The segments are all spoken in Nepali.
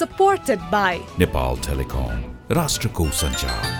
supported by Nepal Telecom, Rashtrakuta Sanchar.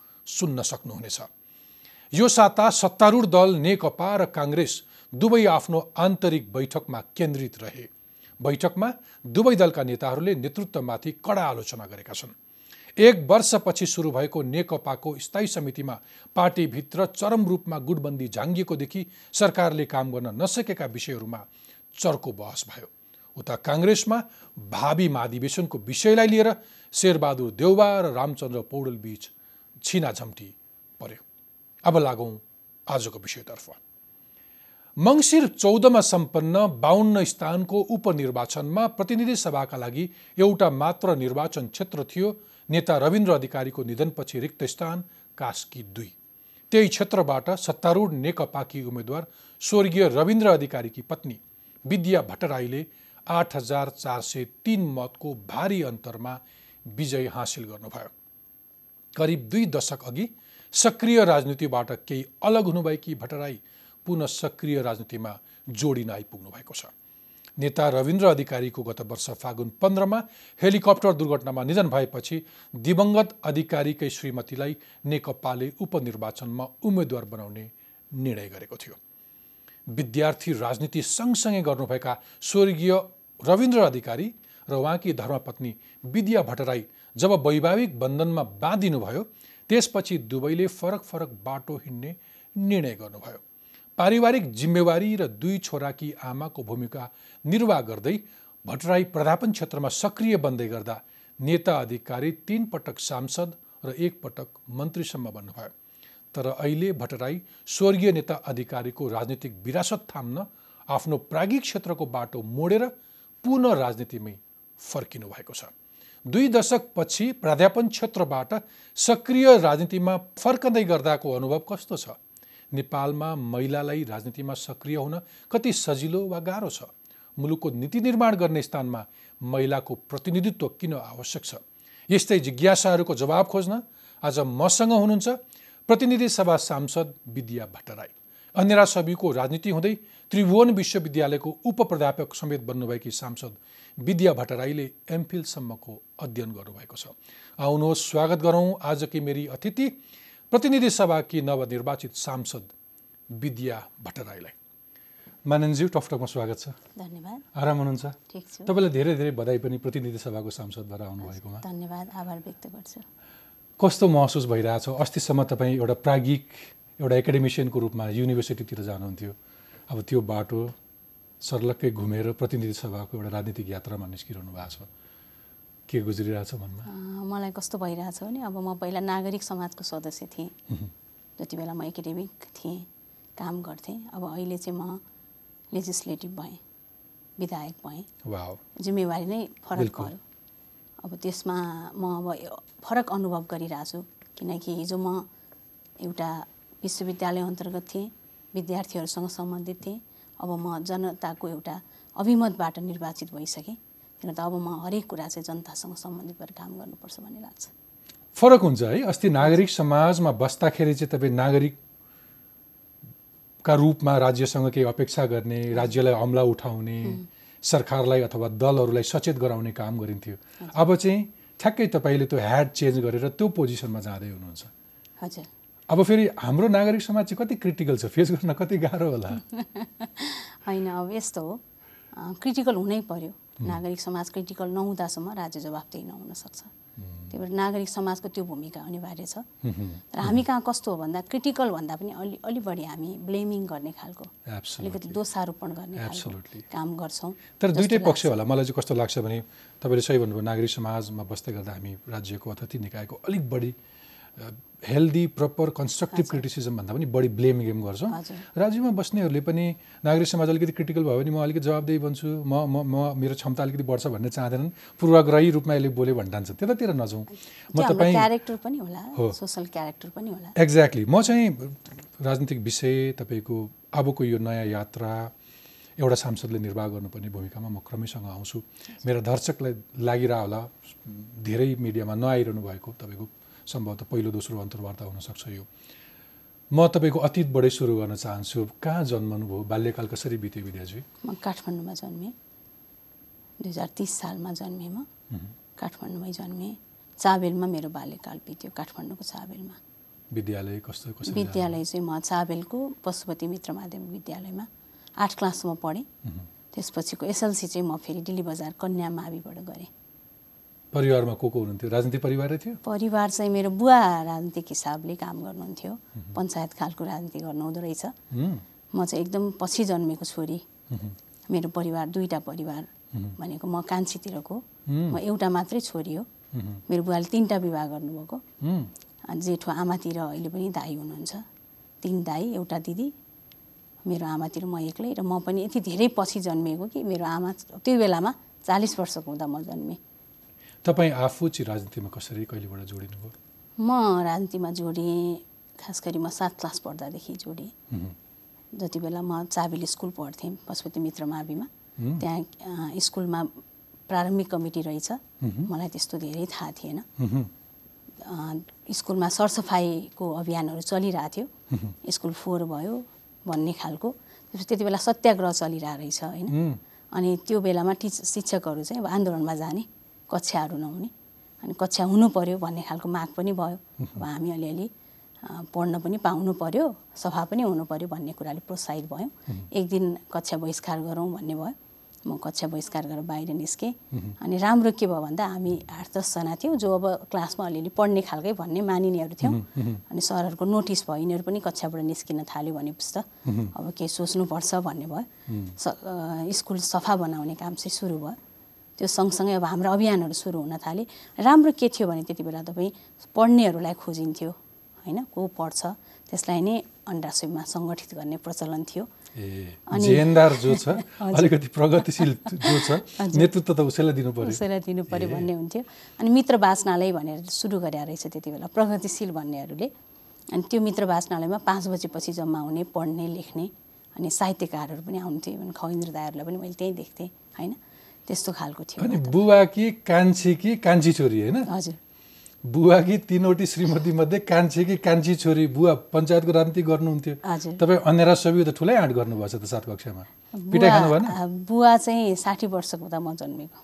सुन्न सक्नुहुनेछ। यो साता सत्तारूढ दल नेकपा र काङ्ग्रेस दुवै आफ्नो आन्तरिक बैठकमा केन्द्रित रहे। बैठकमा दुवै दलका नेताहरूले नेतृत्वमाथि कडा आलोचना गरेका छन्। एक वर्षपछि सुरु भएको नेकपाको स्थायी समितिमा पार्टीभित्र चरम रूपमा गुटबन्दी झाङ्गिएकोदेखि सरकारले काम गर्न नसकेका विषयहरूमा चर्को बहस भयो। उता काङ्ग्रेसमा भावी महाधिवेशनको विषयलाई लिएर शेरबहादुर देउबा र रामचन्द्र पौडेल बीच छिनाझम्टी पर्यो। अब लागौँ आजको विषयतर्फ। मङ्सिर चौधमा सम्पन्न बाहन्न स्थानको उपनिर्वाचनमा प्रतिनिधि सभाका लागि एउटा मात्र निर्वाचन क्षेत्र थियो नेता रविन्द्र अधिकारीको निधनपछि रिक्त स्थान कास्की दुई। त्यही क्षेत्रबाट सत्तारूढ नेकपाकी उम्मेद्वार स्वर्गीय रविन्द्र अधिकारीकी पत्नी विद्या भट्टराईले आठ हजार चार सय तिन मतको भारी अन्तरमा विजय हासिल गर्नुभयो। करिब दुई दशक अघि सक्रिय राजनीतिबाट केही अलग हुनुभएकी भट्टराई पुनः सक्रिय राजनीतिमा जोडिन आइपुग्नु भएको छ। नेता रविन्द्र अधिकारीको गत वर्ष फागुन पन्ध्रमा हेलिकप्टर दुर्घटनामा निधन भएपछि दिवंगत अधिकारीकै श्रीमतीलाई नेकपाले उपनिर्वाचनमा उम्मेद्वार बनाउने निर्णय गरेको थियो। विद्यार्थी राजनीति सँगसँगै गर्नुभएका स्वर्गीय रविन्द्र अधिकारी र उहाँकी धर्मपत्नी विद्या भट्टराई जब वैवाहिक बन्धनमा बाँधिनुभयो त्यसपछि दुवैले फरक फरक बाटो हिँड्ने निर्णय गर्नुभयो। पारिवारिक जिम्मेवारी र दुई छोराकी आमाको भूमिका निर्वाह गर्दै भट्टराई प्रधापन क्षेत्रमा सक्रिय बन्दै गर्दा नेता अधिकारी तीन पटक सांसद र एक पटक मन्त्रीसम्म बन्नुभयो। तर अहिले भट्टराई स्वर्गीय नेता अधिकारीको राजनीतिक विरासत थाम्न आफ्नो प्राज्ञिक क्षेत्रको बाटो मोडेर पुनः राजनीतिमै फर्किनु भएको छ। दुई दशकपछि प्राध्यापन क्षेत्रबाट सक्रिय राजनीतिमा फर्कँदै गर्दाको अनुभव कस्तो छ? नेपालमा महिलालाई राजनीतिमा सक्रिय हुन कति सजिलो वा गाह्रो छ? मुलुकको नीति निर्माण गर्ने स्थानमा महिलाको प्रतिनिधित्व किन आवश्यक छ? यस्तै जिज्ञासाहरूको जवाब खोज्न आज मसँग हुनुहुन्छ प्रतिनिधि सभा सांसद विद्या भट्टराई। अन्यरा सबैको राजनीति हुँदै त्रिभुवन विश्वविद्यालयको उप प्राध्यापक समेत बन्नुभएकी सांसद विद्या भट्टराईले एमफिलसम्मको अध्ययन गर्नुभएको छ। आउनुहोस् स्वागत गरौँ आजकी मेरी अतिथि प्रतिनिधि सभाकी नवनिर्वाचित सांसद विद्या भट्टराईलाई। माननज्यू टफटकमा स्वागत छ। धन्यवाद। आराम हुनुहुन्छ? तपाईँलाई धेरै धेरै बधाई पनि प्रतिनिधि सभाको सांसद भएर आउनुभएकोमा धन्यवाद आभार व्यक्त गर्छु। कस्तो महसुस भइरहेछ? अस्तिसम्म तपाईँ एउटा प्राज्ञिक एउटा एकाडेमिसियनको रूपमा युनिभर्सिटीतिर जानुहुन्थ्यो। अब त्यो बाटो सर्लक्कै घुमेर प्रतिनिधि सभाको एउटा राजनीतिक यात्रामा निस्किरहनु भएको छ। के गुज्रिरहेछ मनमा? अँ, मलाई कस्तो भइरहेछ भने अब म पहिला नागरिक समाजको सदस्य थिएँ। जति बेला म एकाडेमिक थिएँ काम गर्थेँ अब अहिले चाहिँ म लेजिस्लेटिभ भएँ विधायक भएँ। जिम्मेवारी नै फरक। भयो। अब त्यसमा म अब फरक अनुभव गरिरहेको छु किनकि हिजो म एउटा विश्वविद्यालय अन्तर्गत थिएँ विद्यार्थीहरूसँग सम्बन्धित थिएँ। अब म जनताको एउटा अभिमतबाट निर्वाचित भइसकेँ त्यही गर्दा अब म हरेक कुरा चाहिँ जनतासँग सम्बन्धित भएर काम गर्नुपर्छ भन्ने लाग्छ। फरक हुन्छ है। अस्ति नागरिक समाजमा बस्दाखेरि चाहिँ तपाईँ नागरिकका रूपमा राज्यसँग केही अपेक्षा गर्ने राज्यलाई अमला उठाउने सरकारलाई अथवा दलहरूलाई सचेत गराउने काम गरिन्थ्यो। अब चाहिँ ठ्याक्कै तपाईँले त्यो ह्याड चेन्ज गरेर त्यो पोजिसनमा जाँदै हुनुहुन्छ। हजुर। अब फेरि हाम्रो नागरिक समाज चाहिँ कति क्रिटिकल छ फेस गर्न कति गाह्रो होला होइन अब यस्तो हो क्रिटिकल हुनै पर्यो नागरिक समाज क्रिटिकल नहुँदासम्म राज्य जवाफदेही नहुन सक्छ त्यही भएर नागरिक समाजको त्यो भूमिका अनिवार्य छ र हामी कहाँ कस्तो हो भन्दा क्रिटिकल भन्दा पनि अलि अलि बढी हामी ब्लेमिङ गर्ने खालको. अलिकति दोषारोपण गर्ने. काम गर्छौँ तर दुइटै पक्ष। होला मलाई चाहिँ कस्तो लाग्छ भने तपाईँले सही भन्नुभयो नागरिक समाजमा बस्दै गर्दा हामी राज्यको अथवा ती निकायको अलिक बढी हेल्दी प्रपर कन्स्ट्रक्टिभ क्रिटिसिजम भन्दा पनि बढी ब्लेम गेम गर्छौँ। राज्यमा बस्नेहरूले पनि नागरिक समाज अलिकति क्रिटिकल भयो भने म अलिकति जवाबदेही बन्छु। म म म मेरो क्षमता अलिकति बढ्छ भन्ने चाहँदैनन्। पूर्वाग्रही रूपमा यसले बोल्यो भन्न जान्छ। त्यतातिर नजाउँ। म तपाईँ क्यारेक्टर पनि होला। हो। सोसल क्यारेक्टर पनि होला। एक्ज्याक्टली म चाहिँ राजनीतिक विषय तपाईँको अबको यो नयाँ यात्रा एउटा सांसदले निर्वाह गर्नुपर्ने भूमिकामा म क्रमैसँग आउँछु। मेरा दर्शकलाई लागिरह होला। धेरै मिडियामा नआइरहनु भएको तपाईँको सम्भवतः पहिलो दोस्रो अन्तर्वार्ता हुनसक्छ यो। म तपाईँको अतीतबाटै सुरु गर्न चाहन्छु। कहाँ जन्मनु भयो? बाल्यकाल कसरी बित्यो विद्याजी। म काठमाडौँमा जन्मेँ। दुई हजार तिस सालमा जन्मेँ म। काठमाडौँमै जन्मेँ। चाबेलमा मेरो बाल्यकाल बित्यो काठमाडौँको चाबेलमा विद्यालय कस्तो कसरी विद्यालय चाहिँ म चाबेलको पशुपति मित्र माध्यमिक विद्यालयमा आठ क्लाससम्म पढेँ। त्यसपछिको एसएलसी चाहिँ म फेरि दिल्ली बजार कन्या माविबाट गरेँ। परिवारमा को को हुनुहुन्थ्यो? राजनीतिक परिवारै थियो? परिवार चाहिँ मेरो बुवा राजनीतिक हिसाबले काम गर्नुहुन्थ्यो। पञ्चायत खालको राजनीति गर्नुहुँदो रहेछ। म चाहिँ एकदम पछि जन्मेको छोरी। मेरो परिवार दुईवटा परिवार भनेको म कान्छीतिरको। म एउटा मात्रै छोरी हो। मेरो बुवाले तिनवटा विवाह गर्नुभएको। अनि जेठो आमातिर अहिले पनि दाई हुनुहुन्छ। तिन दाई एउटा दिदी। मेरो आमातिर म एक्लै र म पनि यति धेरै पछि जन्मिएको कि मेरो आमा त्यो बेलामा चालिस वर्षको हुँदा म जन्मेँ। तपाईँ आफू चाहिँ राजनीतिमा कसरी कहिलेबाट जोडिनु भयो म राजनीतिमा जोडिएँ खास गरी म सात क्लास पढ्दादेखि जोडिएँ हुँ, जति बेला म चाबेल स्कुल पढ्थेँ पशुपति मित्र माविमा त्यहाँ स्कुलमा प्रारम्भिक कमिटी रहेछ। मलाई त्यस्तो धेरै थाहा थिएन। स्कुलमा सरसफाइको अभियानहरू चलिरहेको थियो। स्कुल फोहोर भयो भन्ने खालको। त्यति बेला सत्याग्रह चलिरहेको रहेछ होइन। अनि त्यो बेलामा टिच शिक्षकहरू चाहिँ अब आन्दोलनमा जाने। कक्षाहरू नहुने। अनि कक्षा हुनु पर्यो भन्ने खालको माग पनि भयो। अब हामी अलिअलि पढ्न पनि पाउनु पर्यो सफा पनि हुनु पर्यो भन्ने कुराले प्रोत्साहित भयौँ। एक दिन कक्षा बहिष्कार गरौँ भन्ने भयो। म कक्षा बहिष्कार गरेर बाहिर निस्केँ। अनि राम्रो के भयो भन्दा हामी आठ दसजना थियौँ जो अब क्लासमा अलिअलि पढ्ने खालकै भन्ने मानिनेहरू थियौँ। अनि सरहरूको नोटिस भयो यिनीहरू पनि कक्षाबाट निस्किन थाल्यो भनेपछि त। अब केही सोच्नुपर्छ भन्ने भयो। स्कुल सफा बनाउने काम चाहिँ सुरु भयो। त्यो सँगसँगै अब हाम्रो अभियानहरू सुरु हुन थाले। राम्रो के थियो भने त्यति बेला तपाईँ पढ्नेहरूलाई खोजिन्थ्यो होइन? को पढ्छ? त्यसलाई नै अन्डासोमा सङ्गठित गर्ने प्रचलन थियो। अनि- जो छ अलिकति प्रगतिशील जो छ नेतृत्व त उसैलाई दिनु पर्यो। उसैलाई दिनु भन्ने हुन्थ्यो। अनि मित्र वाचनालय भनेर सुरु गरे रहेछ त्यति बेला प्रगतिशील भन्नेहरूले। अनि त्यो मित्र वाचनालयमा पाँच बजेपछि जम्मा हुने पढ्ने लेख्ने अनि साहित्यकारहरू पनि आउँथ्यो इभन खगेन्द्र दाईहरूलाई पनि मैले त्यहीँ देख्थेँ होइन? त्यस्तो खालको थियो अनि बुवा कि कान्छी कि कान्छी छोरी होइन? हजुर। बुवा कि तिनवटी श्रीमती मध्ये कान्छी कि कान्छी छोरी बुवा पञ्चायतको राजनीति गर्नुहुन्थ्यो। तपाईँ अन्यरा सबै त ठुलै आँट गर्नुभएछ त सात कक्षामा। पिटाइ खानु भएन बुवा चाहिँ साठी वर्षको हुँदा म जन्मेको।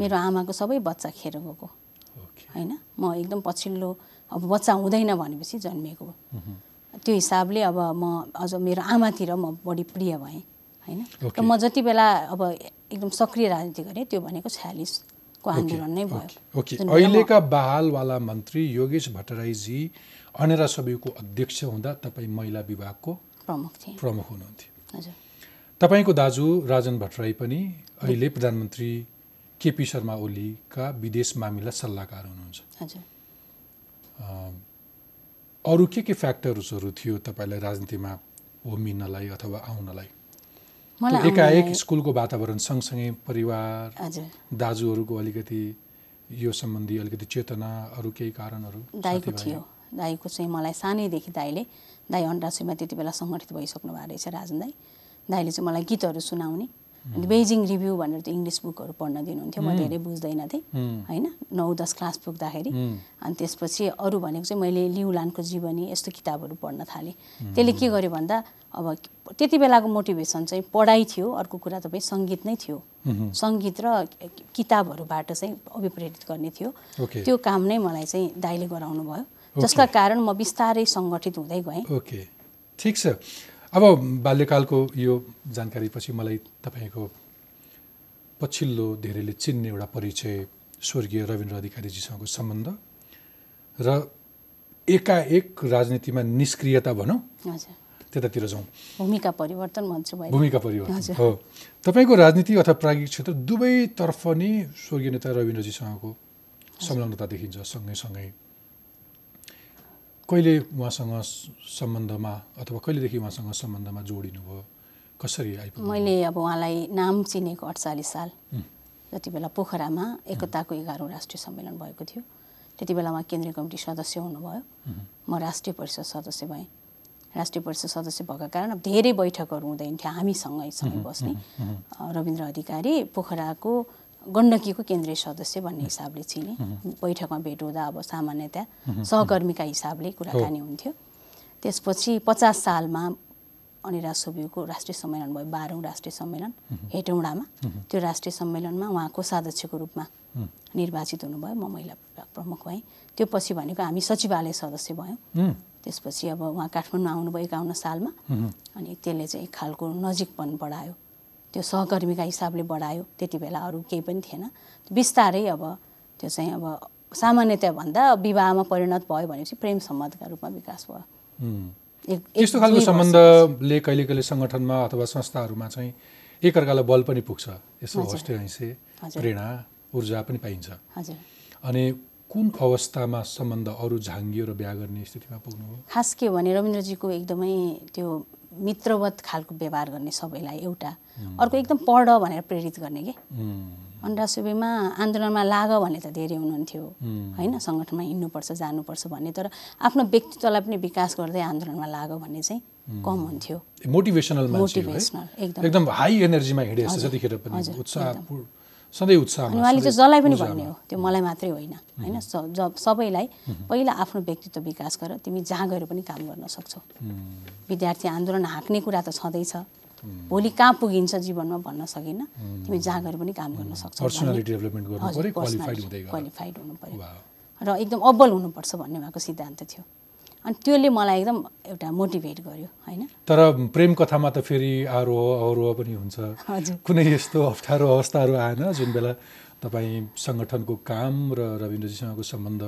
मेरो आमाको सबै बच्चा खेर गएको। होइन? म एकदम पछिल्लो अब बच्चा हुँदैन भनेपछि जन्मिएको हो त्यो हिसाबले अब म अझ मेरो आमातिर म बढी प्रिय भएँ। होइन? र. म जति बेला अब एकदम सक्रिय राजनीति गरेँ त्यो भनेको छ्यालिसको आन्दोलन नै भयो। ओके अहिलेका बहालवाला मन्त्री योगेश भट्टराईजी अनेरा सबैको अध्यक्ष हुँदा तपाईँ महिला विभागको प्रमुख थिएँ। प्रमुख हुनुहुन्थ्यो। हजुर। तपाईँको दाजु राजन भट्टराई पनि अहिले प्रधानमन्त्री केपी शर्मा ओलीका विदेश मामिला सल्लाहकार हुनुहुन्छ। हजुर। अरू के के फ्याक्टर्सहरू थियो तपाईँलाई राजनीतिमा होमिनलाई अथवा आउनलाई? एकाएक स्कुलको वातावरण सँगसँगै परिवार दाजुहरूको अलिकति यो सम्बन्धी अलिकति चेतना अरू केही कारणहरू दाईको? थियो। दाईको चाहिँ मलाई सानैदेखि दाईले दाई अन्डासुमा त्यति बेला सङ्गठित भइसक्नु भएको रहेछ राजन दाई। दाईले चाहिँ मलाई गीतहरू सुनाउने बेजिङ रिभ्यू भनेर त्यो इङ्ग्लिस बुकहरू पढ्न दिनुहुन्थ्यो। म धेरै बुझ्दैन थिएँ होइन? नौ दस क्लास पुग्दाखेरि। अनि त्यसपछि अरू भनेको चाहिँ मैले लिउलानको जीवनी यस्तो किताबहरू पढ्न थालेँ। त्यसले के गर्यो भन्दा अब त्यति बेलाको मोटिभेसन चाहिँ पढाइ थियो अर्को कुरा तपाईँ सङ्गीत नै थियो। सङ्गीत र किताबबाट चाहिँ अभिप्रेरित गर्ने थियो। त्यो काम नै मलाई चाहिँ दाइले गराउनु भयो जसका कारण म बिस्तारै सङ्गठित हुँदै गएँ। ठिक छ। अब बाल्यकालको यो जानकारीपछि मलाई तपाईँको पछिल्लो धेरैले चिन्ने एउटा परिचय स्वर्गीय रविन्द्र अधिकारीजीसँगको सम्बन्ध र एकाएक राजनीतिमा निष्क्रियता भनौँ त्यतातिर जाउँ। भूमिका परिवर्तन भन्छु भूमिका परिवर्तन। हो। तपाईँको राजनीति अथवा प्राज्ञिक क्षेत्र दुवैतर्फ नै स्वर्गीय नेता रविन्द्रजीसँगको संलग्नता देखिन्छ सँगैसँगै। कहिले उहाँसँग सम्बन्धमा अथवा कहिलेदेखि उहाँसँग सम्बन्धमा जोडिनु भयो कसरी आइपुग्नु मैले अब उहाँलाई नाम चिनेको अठचालिस साल। जति बेला पोखरामा एकताको एघारौँ राष्ट्रिय सम्मेलन भएको थियो त्यति बेला उहाँ केन्द्रीय कमिटी सदस्य हुनुभयो। म राष्ट्रिय परिषद सदस्य भएँ। राष्ट्रिय परिषद सदस्य भएको कारण अब धेरै बैठकहरू हुँदैन थियो हामीसँगै सँगै बस्ने। रविन्द्र अधिकारी पोखराको गण्डकीको केन्द्रीय सदस्य भन्ने हिसाबले चिने। बैठकमा भेट हुँदा अब सामान्यतया सहकर्मीका हिसाबले कुराकानी हुन्थ्यो। त्यसपछि पचास सालमा अनिराज सोबियुको राष्ट्रिय सम्मेलन भयो बाह्रौँ राष्ट्रिय सम्मेलन हेटौँडामा। त्यो राष्ट्रिय सम्मेलनमा उहाँ कोषाध्यक्षको रूपमा निर्वाचित हुनुभयो। म महिला प्रमुख भएँ। त्यो पछि भनेको हामी सचिवालय सदस्य भयौँ। त्यसपछि अब उहाँ काठमाडौँ आउनुभयो एकाउन्न सालमा। अनि त्यसले चाहिँ एक खालको नजिकपन बढायो। त्यो सहकर्मीका हिसाबले बढायो त्यति बेला अरू केही पनि थिएन। बिस्तारै अब त्यो चाहिँ अब सामान्यतया भन्दा विवाहमा परिणत भयो भनेपछि प्रेम सम्बन्धका रूपमा विकास भयो। त्यस्तो खालको सम्बन्धले कहिले कहिले सङ्गठनमा अथवा संस्थाहरूमा चाहिँ एकअर्कालाई बल पनि पुग्छ। यसो हजुर। हस्ते हैँसे हजुर। प्रेरणा ऊर्जा पनि पाइन्छ। अनि कुन अवस्थामा सम्बन्ध अरू झाङ्गियो र बिहा गर्ने स्थितिमा पुग्नुभयो खास के हो भने रविन्द्रजीको एकदमै त्यो मित्रवत खालको व्यवहार गर्ने सबैलाई एउटा अर्को एकदम पढ भनेर प्रेरित गर्ने के? अन्डा सुबेमा आन्दोलनमा लाग भने त धेरै हुनुहुन्थ्यो। होइन सङ्गठनमा हिँड्नुपर्छ जानुपर्छ भन्ने तर आफ्नो व्यक्तित्वलाई पनि विकास गर्दै आन्दोलनमा लाग भन्ने चाहिँ कम हुन्थ्यो। मोटिभेसनल? मोटिभेसनल एकदम। एकदम हाई एनर्जीमा हिँडे जतिखेर पनि हजुर, उत्साह एकदम। पूर्ण- सधैँ उत्साहमा अनि उहाँले चाहिँ जसलाई पनि। भन्ने हो त्यो मलाई मात्रै होइन। होइन? सबैलाई पहिला आफ्नो व्यक्तित्व विकास गर तिमी जहाँ गएर पनि काम गर्न सक्छौ। विद्यार्थी आन्दोलन हाँक्ने कुरा त छँदैछ भोलि कहाँ पुगिन्छ जीवनमा भन्न सकिन्न। तिमी जहाँ गएर पनि काम गर्न सक्छौ क्वालिफाइड हुनु पऱ्यो। र एकदम अब्बल हुनुपर्छ भन्ने उहाँको सिद्धान्त थियो। अनि त्यसले मलाई एकदम एउटा मोटिभेट गर्यो होइन? तर प्रेम कथामा त फेरि आरोह अवरोह पनि हुन्छ। कुनै यस्तो अप्ठ्यारो अवस्थाहरू आएन जुन बेला तपाईँ सङ्गठनको काम र रविन्द्रजीसँगको सम्बन्ध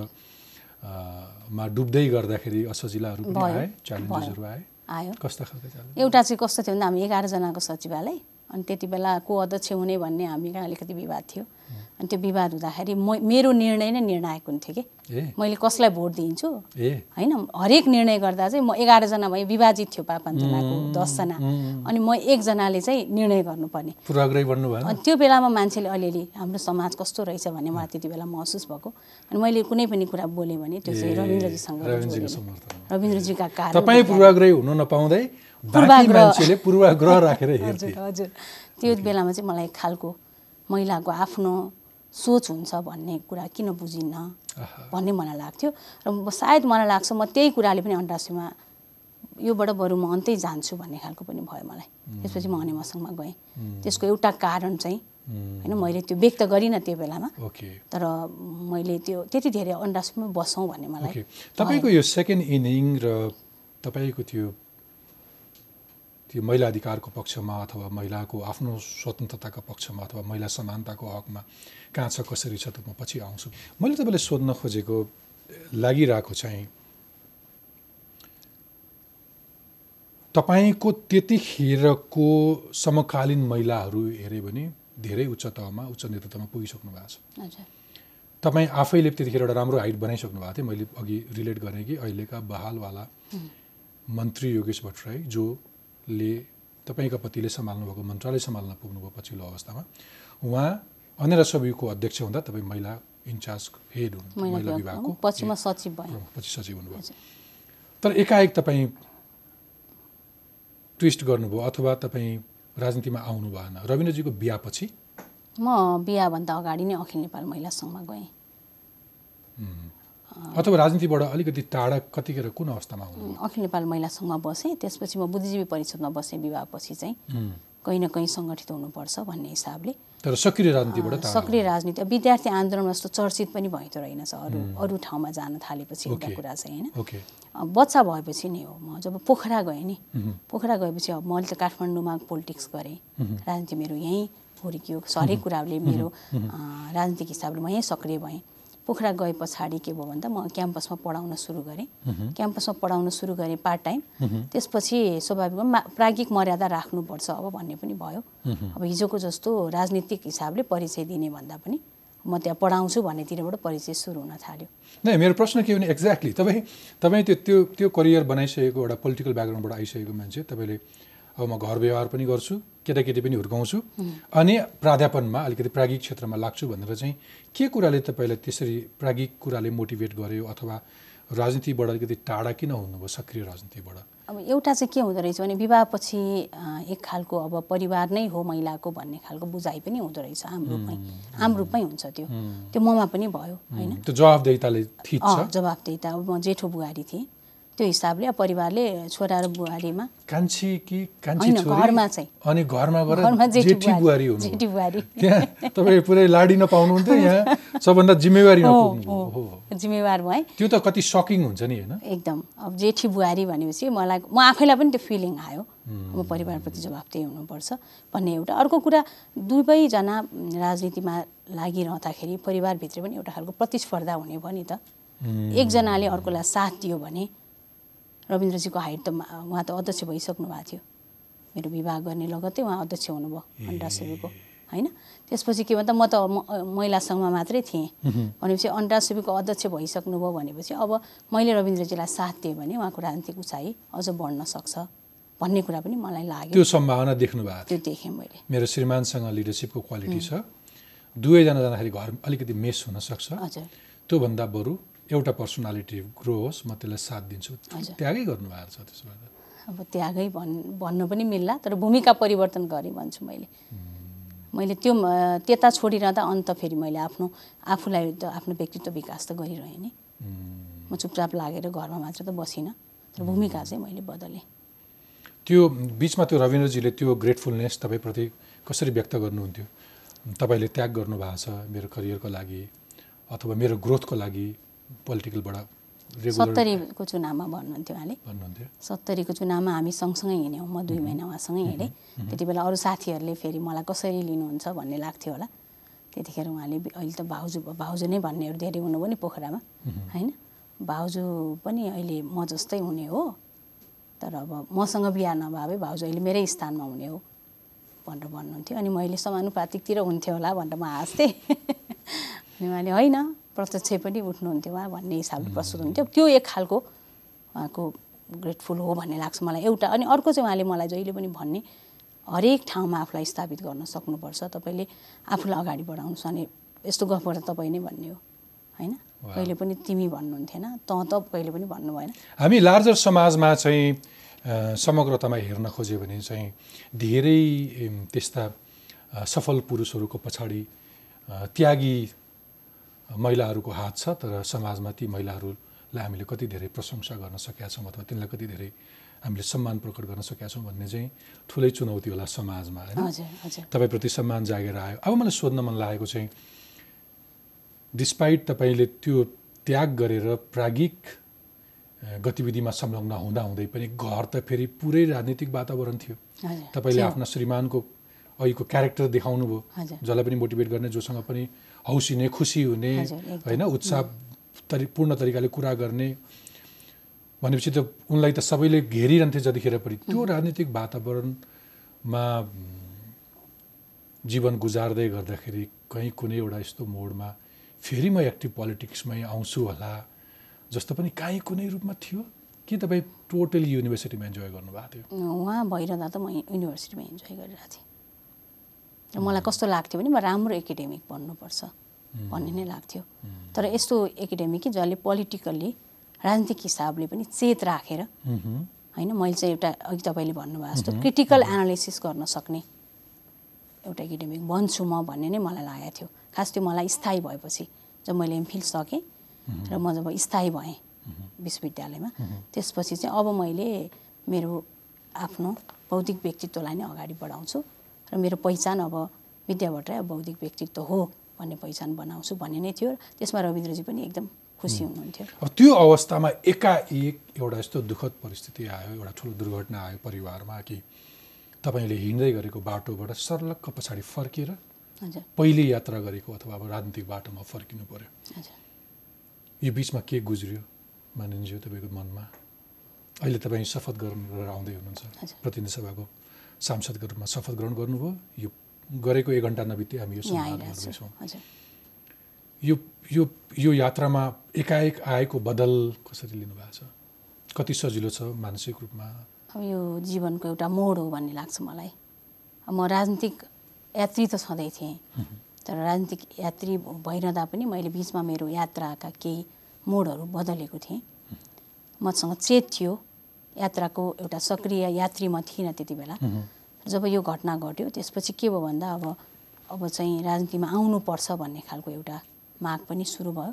मा डुब्दै गर्दाखेरि असजिलाहरू पनि आए च्यालेन्जेसहरू आए। आयो। कस्ता खालको एउटा चाहिँ कस्तो थियो भन्दा हामी एघारजनाको सचिवालय अनि त्यति बेला को अध्यक्ष हुने भन्ने हामी कहाँ अलिकति विवाद थियो। अनि त्यो विवाद हुँदाखेरि म मेरो निर्णय नै निर्णायक हुन्थ्यो कि। मैले कसलाई भोट दिन्छु? होइन हरेक निर्णय गर्दा चाहिँ म एघारजना भएँ विभाजित थियो पापनजनाको दसजना। अनि म एकजनाले चाहिँ निर्णय गर्नुपर्ने। अनि त्यो बेलामा मान्छेले अलिअलि हाम्रो समाज कस्तो रहेछ? भन्ने मलाई त्यति बेला महसुस भएको। अनि मैले कुनै पनि कुरा बोलेँ भने त्यो चाहिँ रविन्द्रजीसँग रविन्द्रजीको कारण तपाईँ पूर्वाग्रही हुन नपाउँदै। मान्छेले पूर्वाग्रह राखेर हेर्थे। हजुर। त्यो बेलामा चाहिँ मलाई खालको महिलाको आफ्नो सोच हुन्छ भन्ने कुरा किन बुझिन्न भन्ने मलाई लाग्थ्यो। र सायद मलाई लाग्छ म त्यही कुराले पनि अन्डासीमा योबाट बरु म अन्तै जान्छु भन्ने खालको पनि भयो मलाई। त्यसपछि म अनिमसङमा गएँ। त्यसको एउटा कारण चाहिँ होइन मैले त्यो व्यक्त गरिनँ त्यो बेलामा। तर मैले त्यो त्यति धेरै अन्डासीमा बसौँ भन्ने मलाई तपाईँको यो सेकेन्ड इनिङ र तपाईँको त्यो त्यो महिला अधिकारको पक्षमा अथवा महिलाको आफ्नो स्वतन्त्रताको पक्षमा अथवा महिला समानताको हकमा कहाँ छ कसरी छ त म पछि आउँछु। मैले तपाईँलाई सोध्न खोजेको लागिरहेको चाहिँ तपाईँको त्यतिखेरको समकालीन महिलाहरू हेऱ्यो भने धेरै उच्च तहमा उच्च नेतृत्वमा पुगिसक्नु भएको छ। तपाईँ आफैले त्यतिखेर एउटा राम्रो हाइट बनाइसक्नु भएको थियो। मैले अघि रिलेट गरेँ कि अहिलेका बहालवाला मन्त्री योगेश भट्टराई जोले तपाईँका पतिले सम्हाल्नु भएको मन्त्रालय सम्हाल्न पुग्नुभयो पछिल्लो अवस्थामा उहाँ अनेरा सभ्यको अध्यक्ष हुँदा तपाईँ महिला इन्चार्ज हेड हुनु महिला विभागको सचिव पछि सचिव हुनुभयो। तर एकाएक तपाईँ ट्विस्ट गर्नुभयो अथवा तपाईँ राजनीतिमा आउनु भएन। रविन्द्रजीको बिहापछि म बिहाभन्दा अगाडि नै अखिल नेपाल महिला सङ्घमा गएँ। अथवा राजनीतिबाट अलिकति टाढा कतिखेर कुन अवस्थामा हुनु अखिल नेपाल महिला सङ्घमा बसेँ त्यसपछि म बुद्धिजीवी परिषदमा बसेँ विवाहपछि चाहिँ कहीँ न कहीँ सङ्गठित हुनुपर्छ भन्ने हिसाबले। तर सक्रिय राजनीतिबाट सक्रिय राजनीति। विद्यार्थी आन्दोलन जस्तो चर्चित पनि भएको रहेनछ अरू अरू ठाउँमा जान थालेपछि एउटा। कुरा चाहिँ होइन। बच्चा भएपछि नै हो म। जब पोखरा गएँ नि पोखरा गएपछि अब मैले त काठमाडौँमा पोलिटिक्स गरेँ। राजनीति मेरो यहीँ हुर्कियो। हरेक कुराले मेरो राजनीतिक हिसाबले म यहीँ सक्रिय भएँ। पोखरा गए पछाडि के भयो भन्दा म क्याम्पसमा पढाउन सुरु गरेँ। क्याम्पसमा पढाउन सुरु गरेँ पार्ट टाइम त्यसपछि स्वाभाविक मा- प्राज्ञिक मर्यादा राख्नुपर्छ अब भन्ने पनि भयो। अब हिजोको जस्तो राजनीतिक हिसाबले परिचय दिने भन्दा पनि म त्यहाँ पढाउँछु भन्नेतिरबाट परिचय सुरु हुन थाल्यो। नै मेरो प्रश्न के भने एक्ज्याक्टली तपाईँ तपाईँ त्यो त्यो त्यो करियर बनाइसकेको एउटा पोलिटिकल ब्याकग्राउन्डबाट आइसकेको मान्छे तपाईँले अब म घर व्यवहार पनि गर्छु केटाकेटी पनि हुर्काउँछु। अनि प्राध्यापनमा अलिकति प्राज्ञिक क्षेत्रमा लाग्छु भनेर चाहिँ के कुराले तपाईँलाई त्यसरी प्राज्ञिक कुराले मोटिभेट गर्यो अथवा राजनीतिबाट अलिकति टाढा किन हुनुभयो सक्रिय राजनीतिबाट? अब एउटा चाहिँ के हुँदो रहेछ भने विवाहपछि एक खालको अब परिवार नै हो महिलाको भन्ने खालको बुझाइ पनि हुँदो रहेछ आम रूपमै आम रूपमै हुन्छ त्यो। त्यो ममा पनि भयो होइन? त्यो जवाबदेहिता अब म जेठो बुहारी थिएँ। त्यो हिसाबले परिवारले छोरा र बुहारीमा कान्छी कि कान्छी घरमा चाहिँ। अनि घरमा गएर जेठी बुहारी हुनु जेठी बुहारी। त्यहाँ तपाईँ पुरै लाडी नपाउनुहुन्थ्यो यहाँ। सबभन्दा जिम्मेवारी हो जिम्मेवार भएँ। त्यो त कति सकिङ हुन्छ नि होइन? एकदम। अब जेठी बुहारी भनेपछि मलाई म आफैलाई पनि त्यो फिलिङ आयो। म परिवारप्रति जवाबदेही हुनुपर्छ भन्ने एउटा अर्को कुरा दुवैजना राजनीतिमा लागिरहँदाखेरि परिवारभित्र पनि एउटा खालको प्रतिस्पर्धा हुने भयो नि त। एकजनाले अर्कोलाई साथ दियो भने रविन्द्रजीको हाइट त उहाँ त अध्यक्ष भइसक्नु भएको थियो। मेरो विवाह गर्ने लगत्तै उहाँ अध्यक्ष हुनुभयो अन्डा सेवीको होइन? त्यसपछि के भन्दा म त म- महिला सङ्घमा मात्रै थिएँ। भनेपछि अन्डा सेवीको अध्यक्ष भइसक्नुभयो भनेपछि अब मैले रविन्द्रजीलाई साथ दिएँ भने उहाँको राजनीतिक उचाइ अझ बढ्न सक्छ भन्ने कुरा पनि मलाई लाग्यो। त्यो सम्भावना देख्नु भएको त्यो देखेँ मैले। मेरो श्रीमानसँग लिडरसिपको क्वालिटी छ। दुवैजना जाँदाखेरि घर अलिकति मेस हुनसक्छ हजुर। त्योभन्दा बरु एउटा पर्सनालिटी ग्रो होस् म त्यसलाई साथ दिन्छु। त्यागै गर्नुभएको छ त्यसो भए। अब त्यागै भन् भन्नु पनि मिल्ला तर भूमिका परिवर्तन गरेँ भन्छु मैले। मैले त्यो त्यता छोडिरहँदा अन्त फेरि मैले आफ्नो आफूलाई त आफ्नो व्यक्तित्व विकास त गरिरहेँ नि। म चुपचाप लागेर घरमा मात्र त बसिनँ तर भूमिका चाहिँ मैले बदलेँ। त्यो बिचमा त्यो रविन्द्रजीले त्यो ग्रेटफुलनेस तपाईँप्रति कसरी व्यक्त गर्नुहुन्थ्यो? तपाईँले त्याग गर्नुभएको छ मेरो करियरको लागि अथवा मेरो ग्रोथको लागि? पोलिटिकलबाट सत्तरीको चुनावमा भन्नुहुन्थ्यो उहाँले। सत्तरीको चुनावमा हामी सँगसँगै हिँड्यौँ म दुई महिना उहाँसँगै हिँडेँ। त्यति बेला अरू साथीहरूले फेरि मलाई कसरी लिनुहुन्छ भन्ने लाग्थ्यो होला। त्यतिखेर उहाँले अहिले त भाउजू भाउजू नै भन्नेहरू धेरै हुनुभयो नि पोखरामा होइन? भाउजू पनि अहिले म जस्तै हुने हो तर अब मसँग बिहा नभए भाउजू अहिले मेरै स्थानमा हुने हो भनेर भन्नुहुन्थ्यो। अनि मैले समानुपातिकतिर हुन्थ्यो होला भनेर म हाँस्थेँ। अनि उहाँले होइन प्रत्यक्ष पनि उठ्नुहुन्थ्यो उहाँ भन्ने हिसाबले प्रस्तुत हुन्थ्यो त्यो एक खालको उहाँको ग्रेटफुल हो भन्ने लाग्छ मलाई एउटा। अनि अर्को चाहिँ उहाँले मलाई जहिले पनि भन्ने हरेक ठाउँमा आफूलाई स्थापित गर्न सक्नुपर्छ। तपाईँले आफूलाई अगाडि बढाउनुहोस् अनि यस्तो गफबाट तपाईँ नै भन्ने हो होइन? कहिले पनि तिमी भन्नुहुन्थेन तँ त कहिले पनि भन्नु भएन। हामी लार्जर समाजमा चाहिँ समग्रतामा हेर्न खोज्यो भने चाहिँ धेरै त्यस्ता सफल पुरुषहरूको पछाडि त्यागी महिलाहरूको हात छ तर समाजमा ती महिलाहरूलाई हामीले कति धेरै प्रशंसा गर्न सकेका छौँ अथवा तिनलाई कति धेरै हामीले सम्मान प्रकट गर्न सकेका छौँ भन्ने चाहिँ ठुलै चुनौती होला समाजमा होइन तपाईँप्रति सम्मान जागेर आयो अब मलाई सोध्न मन लागेको चाहिँ डिस्पाइट तपाईँले त्यो त्याग गरेर प्राज्ञिक गतिविधिमा संलग्न हुँदा हुँदै पनि घर त फेरि पुरै राजनीतिक वातावरण थियो तपाईँले। आफ्ना श्रीमानको अहिलेको क्यारेक्टर देखाउनु भयो हजुर। जसलाई पनि मोटिभेट गर्ने जोसँग पनि हौसिने खुसी हुने। होइन उत्साह तरि पूर्ण तरिकाले कुरा गर्ने। भनेपछि त उनलाई त सबैले घेरिरहन्थे जतिखेर पनि त्यो राजनीतिक वातावरणमा जीवन गुजार्दै गर्दाखेरि कहीँ कुनै एउटा यस्तो मोडमा फेरि म एक्टिभ पोलिटिक्समै आउँछु होला जस्तो पनि काहीँ कुनै रूपमा थियो। कि तपाईँ टोटली युनिभर्सिटीमा इन्जोय गर्नुभएको थियो? उहाँ भइरहँदा त म युनिभर्सिटीमा इन्जोय गरिरहेको थिएँ। र मलाई कस्तो लाग्थ्यो भने म राम्रो एकाडेमिक बन्नुपर्छ भन्ने नै लाग्थ्यो। तर यस्तो एकाडेमिक कि जसले पोलिटिकल्ली राजनीतिक हिसाबले पनि चेत राखेर होइन मैले चाहिँ एउटा अघि तपाईँले भन्नुभयो जस्तो क्रिटिकल एनालिसिस गर्न सक्ने एउटा एकाडेमिक बन्छु म भन्ने नै मलाई लागेको थियो। खास त्यो मलाई स्थायी भएपछि जब मैले एमफिल सकेँ र म जब स्थायी भएँ विश्वविद्यालयमा त्यसपछि चाहिँ अब मैले मेरो आफ्नो बौद्धिक व्यक्तित्वलाई नै अगाडि बढाउँछु। र मेरो पहिचान अब विद्या भट्टराई बौद्धिक व्यक्तित्व हो भन्ने पहिचान बनाउँछु भन्ने नै थियो त्यसमा रविन्द्रजी पनि एकदम खुसी हुनुहुन्थ्यो। अब त्यो अवस्थामा एकाएक एउटा यस्तो दुःखद परिस्थिति आयो एउटा ठुलो दुर्घटना आयो परिवारमा कि तपाईँले हिँड्दै गरेको बाटोबाट सर्लक्क पछाडि फर्किएर पहिले यात्रा गरेको अथवा अब राजनीतिक बाटोमा फर्किनु पर्यो। यो बिचमा के गुज्रियो मानिन्ज्यू तपाईँको मनमा? अहिले तपाईँ शपथ गरेर आउँदै हुनुहुन्छ। प्रतिनिधि सभाको। सांसदको रूपमा शपथ ग्रहण गर्नुभयो। यो गरेको एक घन्टा नबित्दै हामी यो गर्दैछौँ। यो यो यो यात्रामा एकाएक आएको बदल कसरी लिनुभएको छ? कति सजिलो छ मानसिक रूपमा? अब यो जीवनको एउटा मोड हो भन्ने लाग्छ मलाई। म राजनीतिक यात्री त सधैँ थिएँ। तर राजनीतिक यात्री भइरहँदा पनि मैले बिचमा मेरो यात्राका केही मोडहरू बदलेको थिएँ। मसँग चेत थियो। यात्राको एउटा सक्रिय यात्री म थिइनँ त्यति बेला। जब यो घटना घट्यो त्यसपछि के भयो भन्दा अब अब चाहिँ राजनीतिमा आउनुपर्छ भन्ने खालको एउटा माग पनि सुरु भयो।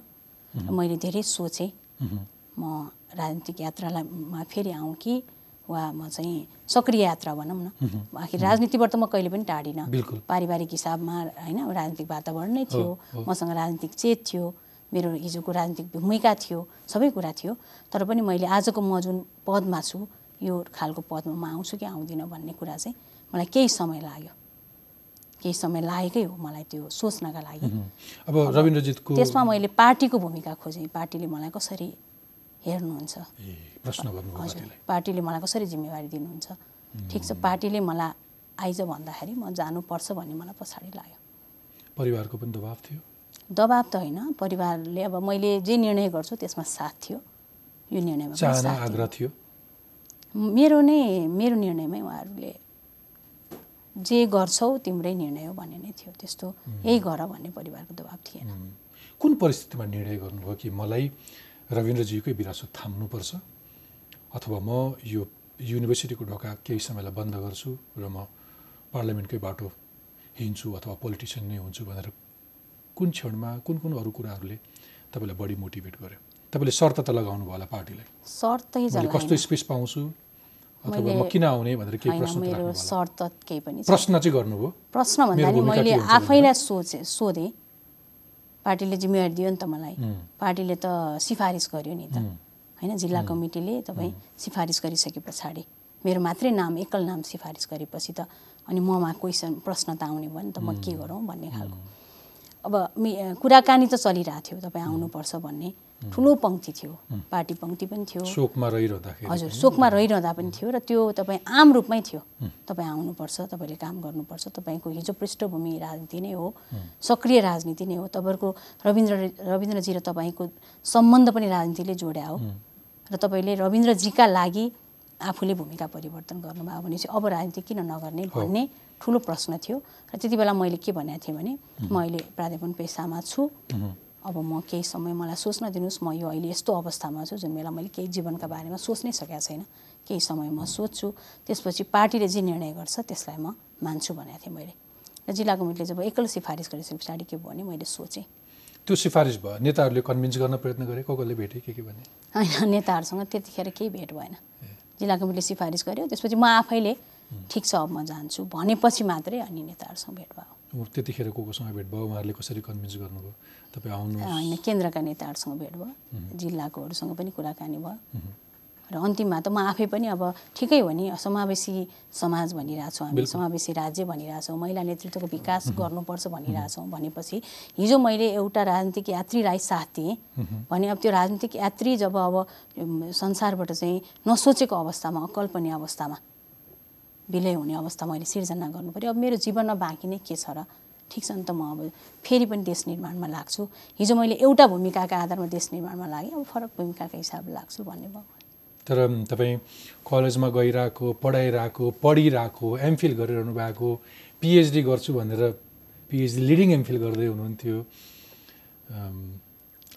र मैले धेरै सोचेँ म राजनीतिक यात्रालाई मा फेरि आउँ कि वा म चाहिँ सक्रिय यात्रा भनौँ न। आखिर राजनीतिबाट त म कहिले पनि टाढिनँ। पारिवारिक हिसाबमा होइन राजनीतिक वातावरण नै थियो। मसँग राजनीतिक चेत थियो। मेरो हिजोको राजनीतिक भूमिका थियो सबै कुरा थियो तर पनि मैले आजको म जुन पदमा छु यो खालको पदमा म आउँछु कि आउँदिनँ भन्ने कुरा चाहिँ मलाई केही समय लाग्यो। केही समय लागेकै हो मलाई त्यो सोच्नका लागि। अब रविन्द्रजितको त्यसमा मैले पार्टीको भूमिका खोजेँ। पार्टीले मलाई कसरी हेर्नुहुन्छ? हजुर। पार्टीले मलाई कसरी जिम्मेवारी दिनुहुन्छ? ठिक छ पार्टीले मलाई आइज भन्दाखेरि म जानुपर्छ भन्ने मलाई पछाडि लाग्यो। परिवारको पनि दबाब थियो? दबाब त होइन परिवारले अब मैले जे निर्णय गर्छु त्यसमा साथ थियो। यो निर्णयमा। आग्रह थियो। मेरो नै मेरो निर्णयमै उहाँहरूले जे गर्छौ तिम्रै निर्णय हो भन्ने नै थियो। त्यस्तो यही गर भन्ने परिवारको दबाब थिएन। कुन परिस्थितिमा निर्णय गर्नुभयो कि मलाई रविन्द्रजीकै विरासत थाम्नुपर्छ? अथवा म यो युनिभर्सिटीको ढोका केही समयलाई बन्द गर्छु र म पार्लियामेन्टकै बाटो हिँड्छु अथवा पोलिटिसियन नै हुन्छु भनेर कुन क्षणमा कुन कुन अरू कुराहरूले तपाईँलाई बढी मोटिभेट गर्यो? तपाईँले शर्त त लगाउनु भयो होला पार्टीलाई? शर्तै कस्तो स्पेस पाउँछु? अथवा म किन आउने भनेर केही प्रश्न मेरो शर्त केही पनि। प्रश्न चाहिँ गर्नुभयो? प्रश्न भन्दा नि मैले आफैलाई सोचेँ सोधेँ। पार्टीले जिम्मेवारी दियो नि त मलाई। पार्टीले त सिफारिस गर्यो नि त। होइन जिल्ला कमिटीले तपाईँ सिफारिस गरिसके पछाडि। मेरो मात्रै नाम एकल नाम सिफारिस गरेपछि त अनि ममा क्वेसन प्रश्न त आउने भयो नि त म के गरौँ भन्ने खालको। अब मे- कुराकानी त चलिरहेको थियो तपाईँ आउनुपर्छ भन्ने। ठुलो पङ्क्ति थियो पार्टी पङ्क्ति पनि थियो। शोकमा रहिरहँदाखेरि हजुर शोकमा रहिरहँदा पनि थियो र त्यो तपाईँ आम रूपमै थियो। तपाईँ आउनुपर्छ तपाईँले काम गर्नुपर्छ तपाईँको हिजो पृष्ठभूमि राजनीति नै हो सक्रिय राजनीति नै हो तपाईँको रविन्द्र रविन्द्रजी र तपाईँको सम्बन्ध पनि राजनीतिले जोड्या हो। र तपाईँले रविन्द्रजीका लागि आफूले भूमिका परिवर्तन गर्नुभयो भने चाहिँ अब राजनीति किन नगर्ने भन्ने ठुलो प्रश्न थियो। र त्यति बेला मैले के भनेको थिएँ भने म अहिले प्राध्यापन पेसामा छु। अब म केही समय मलाई सोच्न दिनुहोस्। म यो अहिले यस्तो अवस्थामा छु जुन बेला मैले केही जीवनका बारेमा सोच्नै सकेको छैन। केही समय म सोध्छु। त्यसपछि पार्टीले जे निर्णय गर्छ त्यसलाई म मान्छु भनेको थिएँ मैले। र जिल्ला कमिटीले जब एकल सिफारिस गरिसके पछाडि के भयो भने मैले सोचेँ। त्यो सिफारिस भयो। नेताहरूले कन्भिन्स गर्न प्रयत्न गरे। को कसले भेटे? के के भने? होइन नेताहरूसँग त्यतिखेर केही भेट भएन। जिल्ला कमिटीले सिफारिस गर्यो। त्यसपछि म आफैले ठिक छ अब म जान्छु भनेपछि मात्रै अनि नेताहरूसँग भेट भयो। त्यतिखेर को कोसँग भेट भयो? उहाँहरूले कसरी कन्भिन्स गर्नुभयो? तपाईँ आउनु होइन केन्द्रका नेताहरूसँग भेट भयो। जिल्लाकोहरूसँग पनि कुराकानी भयो। र अन्तिममा त म आफै पनि अब ठिकै हो नि समावेशी समाज भनिरहेछौँ हामी समावेशी राज्य भनिरहेछौँ महिला नेतृत्वको विकास गर्नुपर्छ भनिरहेछौँ भनेपछि हिजो मैले एउटा राजनीतिक यात्रीलाई साथ दिएँ। भने अब त्यो राजनीतिक यात्री जब अब संसारबाट चाहिँ नसोचेको अवस्थामा अकल्पनीय अवस्थामा विलय हुने अवस्था मैले सिर्जना गर्नु पऱ्यो अब मेरो जीवनमा बाँकी नै के छ र? ठिक छ नि त म अब फेरि पनि देश निर्माणमा लाग्छु। हिजो मैले एउटा भूमिकाका आधारमा देश निर्माणमा लागेँ अब फरक भूमिकाका हिसाबले लाग्छु भन्ने भयो। तर तपाईँ कलेजमा गइरहेको पढाइरहेको पढिरहेको एमफिल गरिरहनु भएको पिएचडी गर्छु भनेर पिएचडी लिडिङ एमफिल गर्दै हुनुहुन्थ्यो।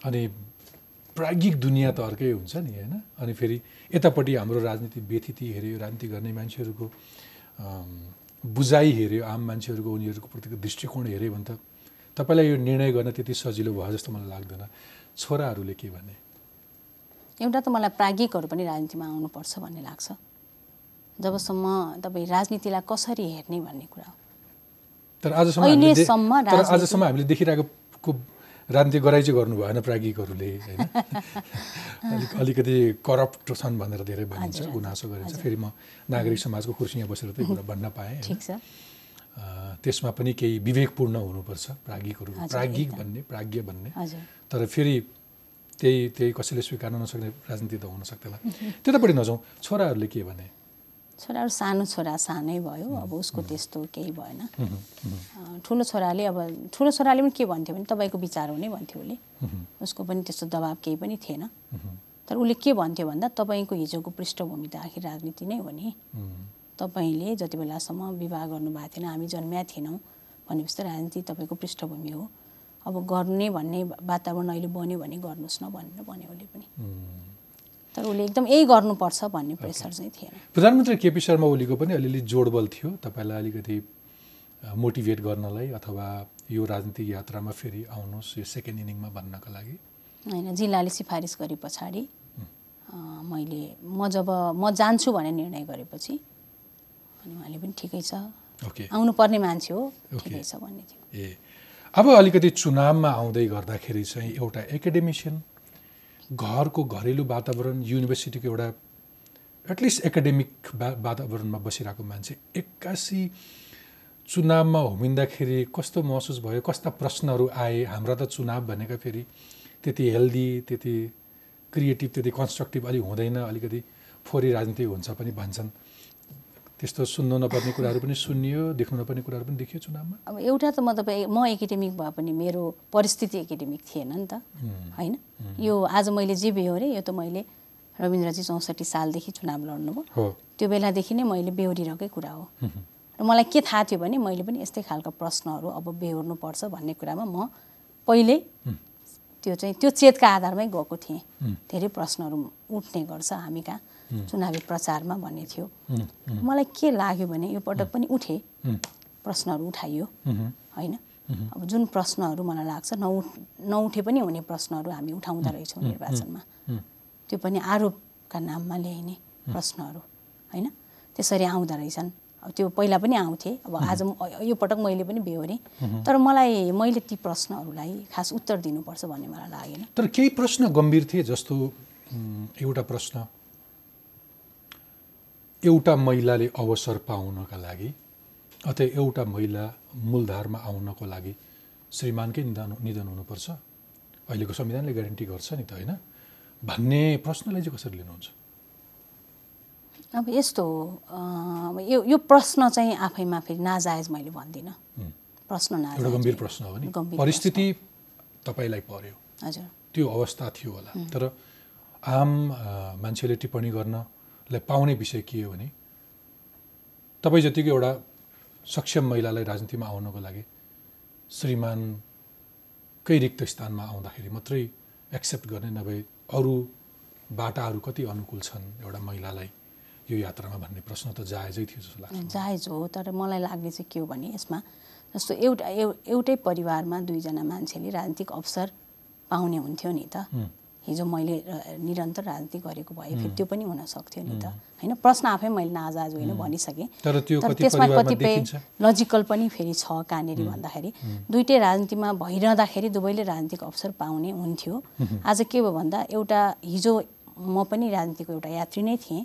अनि प्राज्ञिक दुनियाँ त अर्कै हुन्छ नि होइन? अनि फेरि यतापट्टि हाम्रो राजनीति व्यथिति हेऱ्यो राजनीति गर्ने मान्छेहरूको बुझाइ हेऱ्यो आम मान्छेहरूको उनीहरूको प्रतिको दृष्टिकोण हेऱ्यो भने त तपाईँलाई यो निर्णय गर्न त्यति सजिलो भयो जस्तो मलाई लाग्दैन। छोराहरूले के भने? एउटा त मलाई प्राज्ञिकहरू पनि राजनीतिमा आउनुपर्छ भन्ने लाग्छ। जबसम्म तपाईँ राजनीतिलाई कसरी हेर्ने भन्ने कुरा हो। तर आजसम्म हामीले अहिलेसम्म आजसम्म देखिरहेको राजनीति गराइ चाहिँ गर्नु भएन प्राज्ञिकहरूले होइन? अलिक अलिकति करप्ट छन् भनेर धेरै भनिन्छ गुनासो गरिन्छ। फेरि म नागरिक समाजको कुर्सीमा बसेर त्यही कुरा भन्न पाएँ त्यसमा पनि केही विवेकपूर्ण हुनुपर्छ प्राज्ञिकहरू प्राज्ञिक। भन्ने प्राज्ञ भन्ने। तर फेरि त्यही त्यही कसैले स्वीकार्न नसक्ने राजनीति त हुन सक्दैन। त्यतापट्टि नजाउँ। छोराहरूले के भने? छोराहरू सानो छोरा सानै भयो अब उसको त्यस्तो केही भएन। ठुलो छोराले अब ठुलो छोराले पनि के भन्थ्यो भने तपाईँको विचार हो नै भन्थ्यो उसले। उसको पनि त्यस्तो दबाब केही पनि थिएन। तर उसले के भन्थ्यो भन्दा तपाईँको हिजोको पृष्ठभूमि त आखिर राजनीति नै हो नि। तपाईँले जति बेलासम्म विवाह गर्नुभएको थिएन हामी जन्मिया थिएनौँ भनेपछि त राजनीति तपाईँको पृष्ठभूमि हो। अब गर्ने भन्ने वातावरण अहिले बन्यो भने गर्नुहोस् न भनेर भन्यो उसले पनि। तर उसले एकदम यही गर्नुपर्छ भन्ने प्रेसर चाहिँ थिएन। प्रधानमन्त्री केपी शर्मा ओलीको पनि अलिअलि जोडबल थियो। तपाईँलाई अलिकति मोटिभेट गर्नलाई अथवा यो राजनीतिक यात्रामा फेरि आउनुहोस् यो सेकेन्ड इनिङमा भन्नका लागि। होइन जिल्लाले सिफारिस गरे पछाडि मैले म जब म जान्छु भनेर निर्णय गरेपछि अनि उहाँले पनि ठिकै छ। आउनुपर्ने मान्छे हो। ठिकै छ भन्ने थियो। ए अब अलिकति चुनावमा आउँदै गर्दाखेरि चाहिँ एउटा एकाडेमिसियन घरको घरेलु वातावरण युनिभर्सिटीको एउटा एटलिस्ट एकाडेमिक वातावरणमा बसिरहेको मान्छे एक्कासी चुनावमा होमिँदाखेरि कस्तो महसुस भयो कस्ता प्रश्नहरू आए हाम्रा त चुनाव भनेका फेरि त्यति हेल्दी त्यति क्रिएटिभ त्यति कन्स्ट्रक्टिभ अलिक हुँदैन अलिकति फोरी राजनीति हुन्छ पनि भन्छन्। त्यस्तो सुन्नु नपर्ने कुराहरू पनि सुनियो देख्नु नपर्ने कुराहरू पनि देखियो चुनावमा? अब एउटा त म तपाईँ म एकाडेमिक भए पनि मेरो परिस्थिति एकाडेमिक थिएन नि त होइन? यो आज मैले जे बेहोरेँ अरे यो त मैले रविन्द्रजी चौसठी सालदेखि चुनाव लड्नुभयो। त्यो बेलादेखि नै मैले बेहोरिरहेकै कुरा हो। र मलाई के थाहा थियो भने मैले पनि यस्तै खालको प्रश्नहरू अब बेहोर्नुपर्छ भन्ने कुरामा म पहिल्यै त्यो चाहिँ त्यो चेतका आधारमै गएको थिएँ। धेरै प्रश्नहरू उठ्ने गर्छ हामी कहाँ। चुनावी प्रचारमा भन्ने थियो। मलाई के लाग्यो भने यो पटक पनि उठे। प्रश्नहरू उठाइयो होइन? अब जुन प्रश्नहरू मलाई लाग्छ नउठ नउठे पनि हुने प्रश्नहरू हामी उठाउँदा रहेछौँ निर्वाचनमा। त्यो पनि आरोपका नाममा ल्याइने प्रश्नहरू होइन? त्यसरी आउँदो रहेछन्। अब त्यो पहिला पनि आउँथे। अब आज यो पटक मैले पनि बेहोरेँ। तर मलाई मैले ती प्रश्नहरूलाई खास उत्तर दिनुपर्छ भन्ने मलाई लागेन। तर केही प्रश्न गम्भीर थिए जस्तो एउटा प्रश्न। एउटा महिलाले अवसर पाउनका लागि अथवा एउटा महिला मूलधारमा आउनको लागि श्रीमानकै निधन निधन हुनुपर्छ। अहिलेको संविधानले ग्यारेन्टी गर्छ नि त होइन? भन्ने प्रश्नलाई चाहिँ कसरी लिनुहुन्छ? अब यस्तो हो यो यो प्रश्न चाहिँ आफैमा फेरि नाजायज मैले भन्दिनँ। प्रश्न नाजायज एउटा गम्भीर। प्रश्न हो नि। परिस्थिति तपाईँलाई पर्यो। हजुर। त्यो अवस्था थियो होला। तर आम मान्छेले टिप्पणी गर्नलाई पाउने विषय के हो भने तपाईँ जतिको एउटा सक्षम महिलालाई राजनीतिमा आउनको लागि श्रीमानकै रिक्त स्थानमा आउँदाखेरि मात्रै एक्सेप्ट गर्ने नभए अरू बाटाहरू कति अनुकूल छन् एउटा महिलालाई यो यात्रामा भन्ने प्रश्न त जायजै थियो जस्तो लाग्छ जायज हो तर मलाई लाग्ने चाहिँ के हो भने यसमा जस्तो एउटा एउ- एउटै परिवारमा दुईजना मान्छेले राजनीतिक अवसर पाउने हुन्थ्यो नि त। हिजो मैले निरन्तर राजनीति गरेको भए फेरि त्यो पनि हुन सक्थ्यो नि त। होइन प्रश्न आफै मैले नाजाज होइन भनिसकेँ। तर त्यसमा कतिपय लजिकल पनि फेरि छ कहाँनिर भन्दाखेरि। दुइटै राजनीतिमा भइरहँदाखेरि दुवैले राजनीतिक अवसर पाउने हुन्थ्यो। आज के भयो भन्दा एउटा हिजो म पनि राजनीतिको एउटा यात्री नै थिएँ।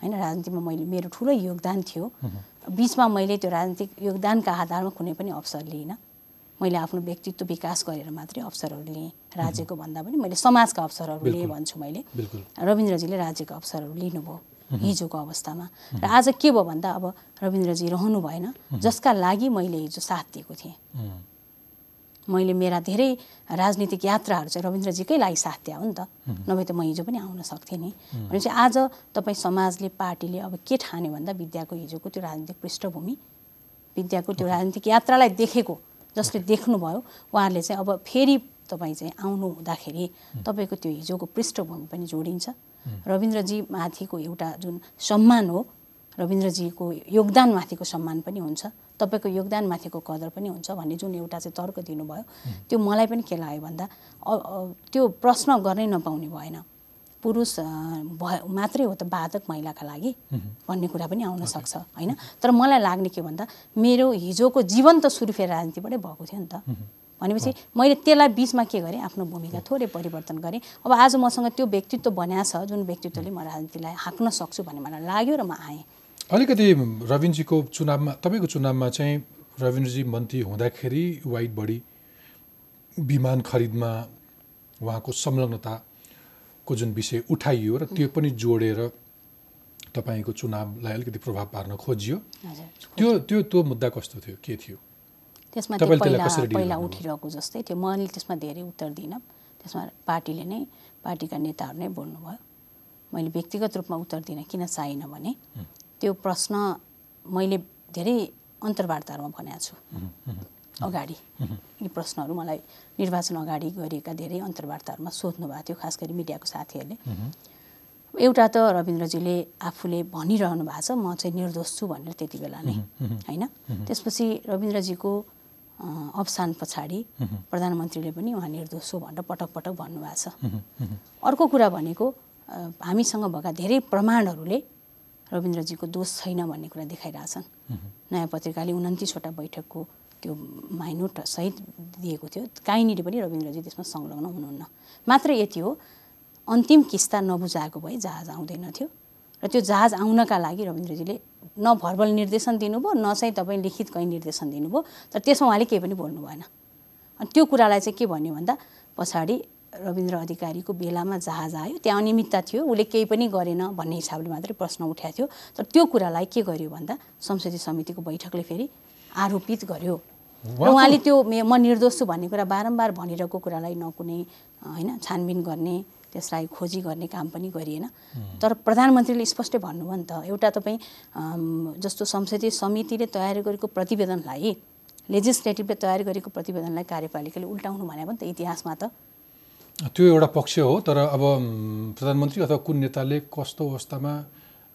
होइन राजनीतिमा मैले मेरो ठुलो योगदान थियो। बिचमा मैले त्यो राजनीतिक योगदानका आधारमा कुनै पनि अवसर लिइनँ। मैले आफ्नो व्यक्तित्व विकास गरेर मात्रै अवसरहरू लिएँ राज्यको भन्दा पनि मैले समाजका अवसरहरू लिएँ भन्छु मैले। रविन्द्रजीले राज्यको अवसरहरू लिनुभयो हिजोको अवस्थामा। र आज के भयो भन्दा अब रविन्द्रजी रहनु भएन। जसका लागि मैले हिजो साथ दिएको थिएँ। मैले मेरा धेरै राजनीतिक यात्राहरू चाहिँ रविन्द्रजीकै लागि साथ दिए हो नि त। नभए त म हिजो पनि आउन सक्थेँ नि। भनेपछि आज तपाईँ समाजले पार्टीले अब के ठान्यो भन्दा विद्याको हिजोको त्यो राजनीतिक पृष्ठभूमि विद्याको त्यो राजनीतिक यात्रालाई देखेको जसले देख्नुभयो उहाँहरूले चाहिँ अब फेरि तपाईँ चाहिँ आउनु हुँदाखेरि तपाईँको त्यो हिजोको पृष्ठभूमि पनि जोडिन्छ। रविन्द्रजी माथिको एउटा जुन सम्मान हो रविन्द्रजीको योगदानमाथिको सम्मान पनि हुन्छ तपाईँको योगदानमाथिको कदर पनि हुन्छ भन्ने जुन एउटा चाहिँ तर्क दिनुभयो त्यो मलाई पनि के लाग्यो भन्दा त्यो प्रश्न गर्नै नपाउने भएन। पुरुष भयो मात्रै हो त बाधक महिलाका लागि भन्ने कुरा पनि आउन सक्छ होइन? तर मलाई लाग्ने के भन्दा मेरो हिजोको जीवन त सुरु फेरि राजनीतिबाटै भएको थियो नि त। भनेपछि मैले त्यसलाई बिचमा के गरेँ? आफ्नो भूमिका थोरै परिवर्तन गरेँ। अब आज मसँग त्यो व्यक्तित्व बन्या छ जुन व्यक्तित्वले म राजनीतिलाई हाँक्न सक्छु भन्ने मलाई लाग्यो र म आएँ। अलिकति रविनजीको चुनावमा तपाईँको चुनावमा चाहिँ रविन्द्रजी मन्त्री हुँदाखेरि वाइट बडी विमान खरिदमा उहाँको संलग्नताको जुन विषय उठाइयो र त्यो पनि जोडेर तपाईँको चुनावलाई अलिकति प्रभाव पार्न खोजियो। त्यो त्यो त्यो मुद्दा कस्तो थियो? के थियो? त्यसमा पहिला? उठिरहेको जस्तै थियो। मैले त्यसमा धेरै उत्तर दिइनँ त्यसमा पार्टीले नै पार्टीका नेताहरू नै बोल्नुभयो। मैले व्यक्तिगत रूपमा उत्तर दिन किन चाहिनँ भने त्यो प्रश्न मैले धेरै अन्तर्वार्ताहरूमा भनेको छु। अगाडि यी प्रश्नहरू मलाई निर्वाचन अगाडि गरिएका धेरै अन्तर्वार्ताहरूमा सोध्नु भएको थियो खास गरी मिडियाको साथीहरूले। एउटा त रविन्द्रजीले आफूले भनिरहनु भएको छ म चाहिँ निर्दोष छु भनेर त्यति बेला नै होइन? त्यसपछि रविन्द्रजीको अवसान पछाडि प्रधानमन्त्रीले पनि उहाँ निर्दोष हो भनेर पटक पटक भन्नुभएको छ। अर्को कुरा भनेको हामीसँग भएका धेरै प्रमाणहरूले रविन्द्रजीको दोष छैन भन्ने कुरा देखाइरहेछन्। नयाँ पत्रिकाले उन्तिसवटा बैठकको त्यो माइनोट सहित दिएको थियो। कहीँनिर पनि रविन्द्रजी त्यसमा संलग्न हुनुहुन्न। मात्र यति हो अन्तिम किस्ता नबुझाएको भए जहाज आउँदैन थियो र त्यो जहाज आउनका लागि रविन्द्रजीले न भर्बल निर्देशन दिनुभयो न चाहिँ तपाईँ लिखित कहीँ निर्देशन दिनुभयो। तर त्यसमा उहाँले केही पनि बोल्नु भएन। अनि त्यो कुरालाई चाहिँ के भन्यो भन्दा पछाडि रविन्द्र अधिकारीको बेलामा जहाज आयो। त्यहाँ अनियमितता थियो उसले केही पनि गरेन भन्ने हिसाबले मात्रै प्रश्न उठाएको थियो। तर त्यो कुरालाई के गर्यो भन्दा संसदीय समितिको बैठकले फेरि आरोपित गर्यो। र उहाँले त्यो मे- निर्दोष छु भन्ने कुरा बारम्बार भनिरहेको कुरालाई न कुनै होइन छानबिन गर्ने त्यसलाई खोजी गर्ने काम पनि गरिएन। तर प्रधानमन्त्रीले स्पष्टै भन्नुभयो नि त एउटा तपाईँ जस्तो संसदीय समितिले तयारी गरेको प्रतिवेदनलाई लेजिस्लेटिभले तयारी गरेको प्रतिवेदनलाई कार्यपालिकाले उल्टाउनु भने पनि त इतिहासमा त। त्यो एउटा पक्ष हो तर अब प्रधानमन्त्री अथवा कुन नेताले कस्तो अवस्थामा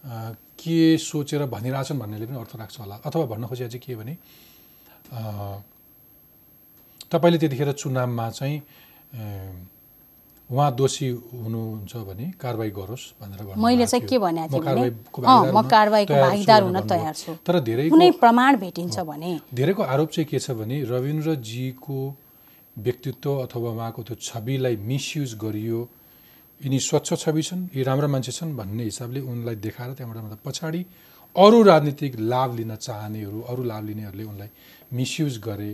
के सोचेर भनिरहेछन् भन्नेले पनि अर्थ राख्छ होला अथवा भन्न खोजेको चाहिँ के भने तपाईँले त्यतिखेर चुनावमा चाहिँ उहाँ दोषी हुनुहुन्छ भने कारवाही गरोस् भनेर मैले चाहिँ। के भनेको म थिएँ भने म कारवाहीको भागीदार हुन। तयार छु तर धेरैको कुनै प्रमाण भेटिन्छ भने धेरैको आरोप चाहिँ के छ भने रविन्द्रजीको व्यक्तित्व अथवा उहाँको त्यो छविलाई मिसयुज गरियो यिनी स्वच्छ छवि छन् यी राम्रा मान्छे छन् भन्ने हिसाबले उनलाई देखाएर त्यहाँबाट मतलब पछाडि अरू राजनीतिक लाभ लिन चाहनेहरू अरू लाभ लिनेहरूले उनलाई मिसयुज गरे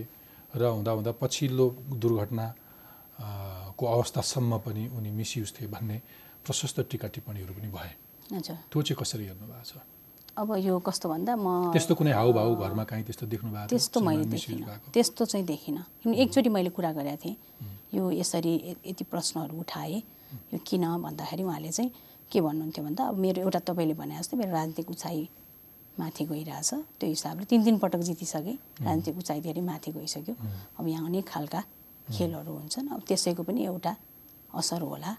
र हुँदा हुँदा पछिल्लो दुर्घटना को अवस्थासम्म पनि उनी मिसयुज थिए भन्ने प्रशस्त टिका टिप्पणीहरू पनि भए। त्यो चाहिँ कसरी हेर्नु भएको छ? अब यो कस्तो भन्दा म त्यस्तो कुनै हाउभाउ घरमा काहीँ त्यस्तो देख्नु भएको? त्यस्तो मैले देखिनँ? त्यस्तो चाहिँ देखिनँ। किन? एकचोटि मैले कुरा गरेको थिएँ यो यसरी यति प्रश्नहरू उठाएँ। यो किन भन्दाखेरि उहाँले चाहिँ के भन्नुहुन्थ्यो भन्दा अब मेरो एउटा तपाईँले भने जस्तै मेरो राजनीतिक उचाइ माथि गइरहेछ त्यो हिसाबले तिन तिन पटक जितिसकेँ राजनीतिक उचाइ धेरै माथि गइसक्यो। अब यहाँ अनेक खालका खेलहरू हुन्छन्। अब त्यसैको पनि एउटा असर होला।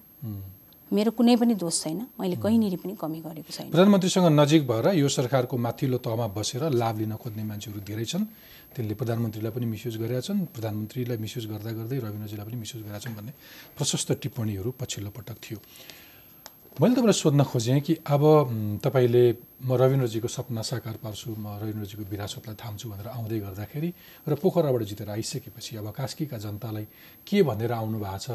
मेरो कुनै पनि दोष छैन। मैले कहीँनिर पनि कमी गरेको छैन। प्रधानमन्त्रीसँग नजिक भएर यो सरकारको माथिल्लो तहमा बसेर लाभ लिन खोज्ने मान्छेहरू धेरै छन्। तिनले प्रधानमन्त्रीलाई पनि मिसयुज गरेका छन्। प्रधानमन्त्रीलाई मिसयुज गर्दा गर्दै रविन्द्रजीलाई पनि मिसयुज गरेका छन् भन्ने प्रशस्त टिप्पणीहरू पछिल्लो पटक थियो। मैले तपाईँलाई सोध्न खोजेँ कि अब तपाईँले म रविन्द्रजीको सपना साकार पार्छु म रविन्द्रजीको विरासतलाई थाम्छु भनेर आउँदै गर्दाखेरि र पोखराबाट जितेर आइसकेपछि अब कास्कीका जनतालाई के भनेर आउनु भएको छ?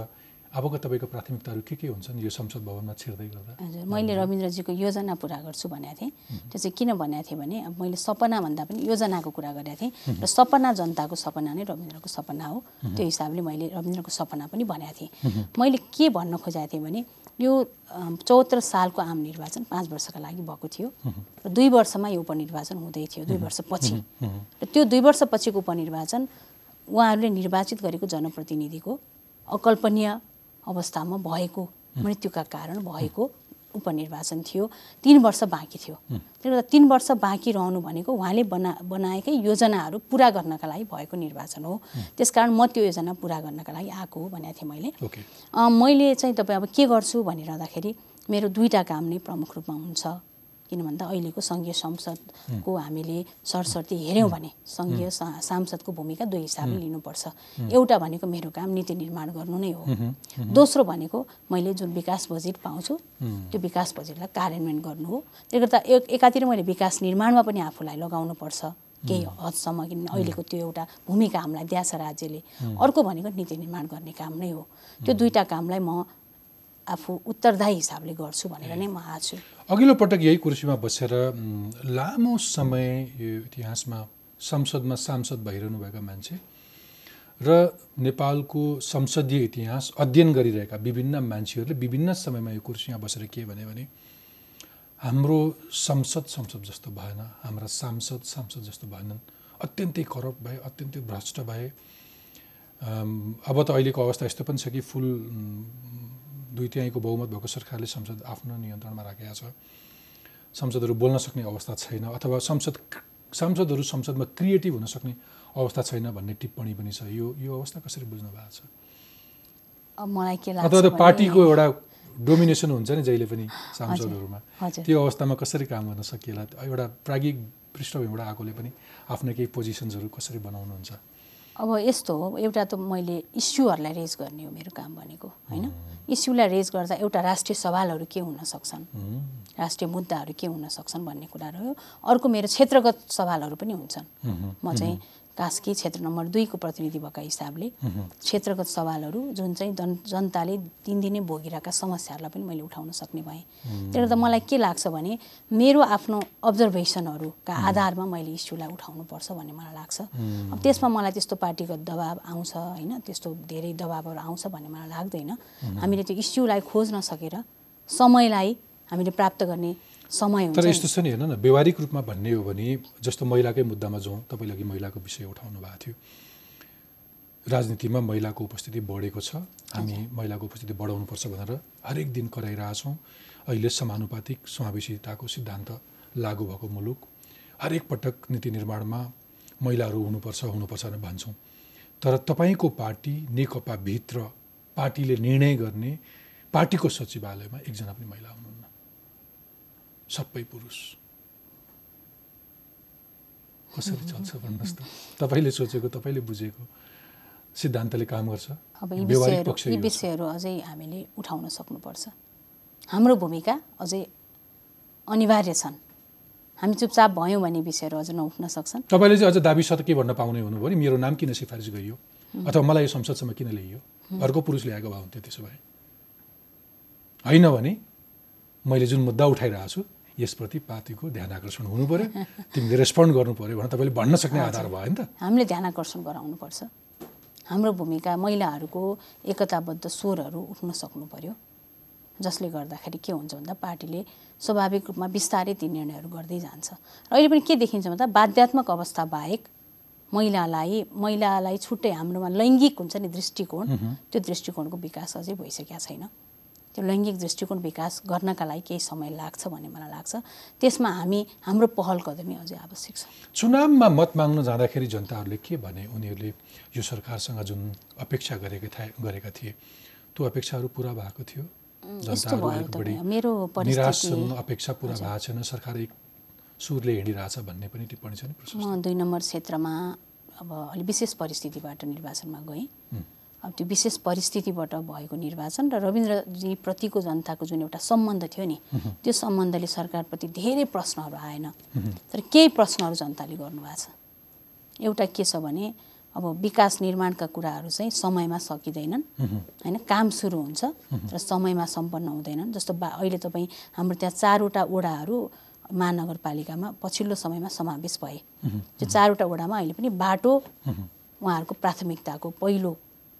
अबको तपाईँको प्राथमिकताहरू के के हुन्छन् यो संसद भवनमा छिर्दै गर्दा? हजुर मैले रविन्द्रजीको योजना पुरा गर्छु भनेको थिएँ। त्यो चाहिँ किन भनेको थिएँ भने अब मैले सपना भन्दा पनि योजनाको कुरा गरेको थिएँ र सपना जनताको सपना नै रविन्द्रको सपना हो। त्यो हिसाबले मैले रविन्द्रको सपना पनि भनेको थिएँ। मैले के भन्न खोजेको थिएँ भने यो चौहत्तर सालको आम निर्वाचन पाँच वर्षका लागि भएको थियो र दुई वर्षमा यो उपनिर्वाचन हुँदै थियो दुई वर्षपछि। र त्यो दुई वर्षपछिको उपनिर्वाचन उहाँहरूले निर्वाचित गरेको जनप्रतिनिधिको अकल्पनीय अवस्थामा भएको मृत्युका कारण भएको उपनिर्वाचन थियो। तिन वर्ष बाँकी थियो। त्यसले गर्दा तिन वर्ष बाँकी रहनु भनेको उहाँले बना बनाएकै योजनाहरू पुरा गर्नका लागि भएको निर्वाचन हो। त्यसकारण म त्यो योजना पुरा गर्नका लागि आएको हो भनेको थिएँ मैले। मैले चाहिँ तपाईँ अब के गर्छु भनिरहँदाखेरि मेरो दुईवटा काम नै प्रमुख रूपमा हुन्छ। किन भन्दा अहिलेको सङ्घीय संसदको हामीले सरसर्ती हेऱ्यौँ भने सङ्घीय सांसदको भूमिका दुई हिसाबले लिनुपर्छ। एउटा भनेको मेरो काम नीति निर्माण गर्नु नै हो। दोस्रो भनेको मैले जुन विकास बजेट पाउँछु त्यो विकास बजेटलाई कार्यान्वयन गर्नु हो। त्यसले गर्दा एक एकातिर मैले विकास निर्माणमा पनि आफूलाई लगाउनुपर्छ। केही हदसम्म किनभने अहिलेको त्यो एउटा भूमिका हामीलाई दिएछ राज्यले। अर्को भनेको नीति निर्माण गर्ने काम नै हो। त्यो दुईवटा कामलाई म आफू उत्तरदायी हिसाबले गर्छु भनेर नै म छु अघिल्लो पटक यही कुर्सीमा बसेर लामो समय यो इतिहासमा संसदमा सांसद भइरहनु भएका मान्छे र नेपालको संसदीय इतिहास अध्ययन गरिरहेका विभिन्न मान्छेहरूले विभिन्न समयमा यो कुर्सीमा बसेर के भने भने हाम्रो संसद संसद जस्तो भएन हाम्रा सांसद सांसद जस्तो भएनन्। अत्यन्तै करप्ट भए अत्यन्तै भ्रष्ट भए। अब त अहिलेको अवस्था यस्तो पनि छ कि फुल दुई तिहाईको बहुमत भएको सरकारले संसद आफ्नो नियन्त्रणमा राखेका छ। संसदहरू बोल्न सक्ने अवस्था छैन अथवा संसद सांसदहरू संसदमा क्रिएटिभ हुन सक्ने अवस्था छैन भन्ने टिप्पणी पनि छ। यो यो अवस्था कसरी बुझ्नु भएको छ? मलाई के लाग्छ अथवा पार्टीको एउटा डोमिनेसन हुन्छ नि जहिले पनि सांसदहरूमा। त्यो अवस्थामा कसरी काम गर्न सकिएला? एउटा प्राज्ञिक पृष्ठभूमिबाट आएकोले पनि आफ्नो केही पोजिसन्सहरू कसरी बनाउनुहुन्छ? अब यस्तो हो एउटा त मैले इस्युहरूलाई रेज गर्ने हो मेरो काम भनेको होइन? इस्युलाई रेज गर्दा एउटा राष्ट्रिय सवालहरू के हुन सक्छन्? राष्ट्रिय मुद्दाहरू के हुन सक्छन् भन्ने कुरा रह्यो अर्को मेरो क्षेत्रगत सवालहरू पनि हुन्छन्। म चाहिँ कास्की क्षेत्र नम्बर दुईको प्रतिनिधि भएका हिसाबले क्षेत्रगत सवालहरू जुन चाहिँ जन जनताले दिनदिनै भोगिरहेका समस्याहरूलाई पनि मैले उठाउन सक्ने भएँ। त्यसले गर्दा मलाई के लाग्छ भने मेरो आफ्नो अब्जर्भेसनहरूका आधारमा मैले इस्युलाई उठाउनुपर्छ भन्ने मलाई लाग्छ। अब त्यसमा मलाई त्यस्तो पार्टीगत दबाब आउँछ होइन त्यस्तो धेरै दबाबहरू आउँछ भन्ने मलाई लाग्दैन। हामीले त्यो इस्युलाई खोज्न सकेर समयलाई हामीले प्राप्त गर्ने समय तर। यस्तो छ नि हेर्न न व्यवहारिक रूपमा भन्ने हो भने जस्तो महिलाकै मुद्दामा जाउँ तपाईँले अघि महिलाको विषय उठाउनु भएको थियो। राजनीतिमा महिलाको उपस्थिति बढेको छ। हामी महिलाको उपस्थिति बढाउनुपर्छ भनेर हरेक दिन कराइरहेछौँ अहिले समानुपातिक समावेशिताको सिद्धान्त लागू भएको मुलुक हरेक पटक नीति निर्माणमा महिलाहरू हुनुपर्छ हुनुपर्छ भनेर भन्छौँ। तर तपाईँको पार्टी नेकपाभित्र पार्टीले निर्णय गर्ने पार्टीको सचिवालयमा एकजना पनि महिला हुनुहुन्न सबै पुरुष। कसरी चल्छ भन्नुहोस् त। तपाईँले सोचेको तपाईँले बुझेको सिद्धान्तले काम गर्छ। अब यी विषयहरू अझै हामीले उठाउन सक्नुपर्छ। हाम्रो भूमिका अझै अनिवार्य छन्। हामी चुपचाप भयौँ भने विषयहरू अझ नउठ्न सक्छन्। तपाईँले चाहिँ अझ दाबी सत के भन्न पाउने हुनुभयो नि। मेरो नाम किन सिफारिस गरियो? अथवा मलाई यो संसदसम्म किन ल्याइयो? अर्को पुरुष ल्याएको भए हुन्थ्यो त्यसो भए। होइन भने मैले जुन मुद्दा उठाइरहेको छु यसप्रति पार्टीको ध्यान आकर्षण हुनु पऱ्यो तिमीले रेस्पोन्ड गर्नु पऱ्यो भने तपाईँले भन्न सक्ने आधार भयो नि त। हामीले ध्यान आकर्षण गराउनुपर्छ हाम्रो भूमिका महिलाहरूको एकताबद्ध स्वरहरू उठ्न सक्नु पर्यो। जसले गर्दाखेरि के हुन्छ भन्दा पार्टीले स्वाभाविक रूपमा बिस्तारै ती निर्णयहरू गर्दै जान्छ। र अहिले पनि के देखिन्छ भन्दा बाध्यात्मक अवस्था बाहेक महिलालाई महिलालाई छुट्टै हाम्रोमा लैङ्गिक हुन्छ नि दृष्टिकोण त्यो दृष्टिकोणको विकास अझै भइसकेका छैन। त्यो लैङ्गिक दृष्टिकोण विकास गर्नका लागि केही समय लाग्छ भन्ने मलाई लाग्छ। त्यसमा हामी हाम्रो पहल कदमी अझै आवश्यक छ। चुनावमा मत माग्न जाँदाखेरि जनताहरूले के भने उनीहरूले यो सरकारसँग जुन अपेक्षा गरेका थिए गरेका थिए त्यो अपेक्षाहरू पुरा भएको थियो। मेरो अपेक्षा पुरा भएको छैन। सरकार एक सुरले हिँडिरहेछ भन्ने पनि टिप्पणी छ नि म दुई नम्बर क्षेत्रमा अब अलिक विशेष परिस्थितिबाट निर्वाचनमा गएँ। अब त्यो विशेष परिस्थितिबाट भएको निर्वाचन र रविन्द्रजी प्रतिको जनताको जुन एउटा सम्बन्ध थियो नि त्यो सम्बन्धले सरकारप्रति धेरै प्रश्नहरू आएन। तर केही प्रश्नहरू जनताले गर्नुभएको छ। एउटा के छ भने अब विकास निर्माणका कुराहरू चाहिँ समयमा सकिँदैनन्। होइन काम सुरु हुन्छ र समयमा सम्पन्न हुँदैनन्। जस्तो बा अहिले तपाईँ हाम्रो त्यहाँ चारवटा ओडाहरू महानगरपालिकामा पछिल्लो समयमा समावेश भए। त्यो चारवटा ओडामा अहिले पनि बाटो उहाँहरूको प्राथमिकताको पहिलो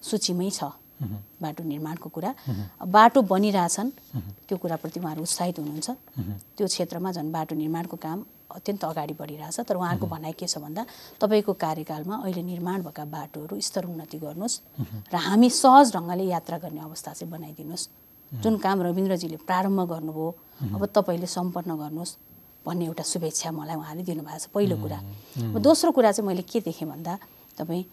सूचीमै छ बाटो निर्माणको कुरा। बाटो बनिरहेछन् त्यो कुराप्रति उहाँहरू उत्साहित हुनुहुन्छ। त्यो क्षेत्रमा झन् बाटो निर्माणको काम अत्यन्त अगाडि बढिरहेछ। तर उहाँहरूको भनाइ के छ भन्दा तपाईँको कार्यकालमा अहिले निर्माण भएका बाटोहरू स्तर उन्नति गर्नुहोस् र हामी सहज ढङ्गले यात्रा गर्ने अवस्था चाहिँ बनाइदिनुहोस्। जुन काम रविन्द्रजीले प्रारम्भ गर्नुभयो अब तपाईँले सम्पन्न गर्नुहोस् भन्ने एउटा शुभेच्छा मलाई उहाँले दिनुभएको छ। पहिलो कुरा। दोस्रो कुरा चाहिँ मैले के देखेँ भन्दा तपाईँ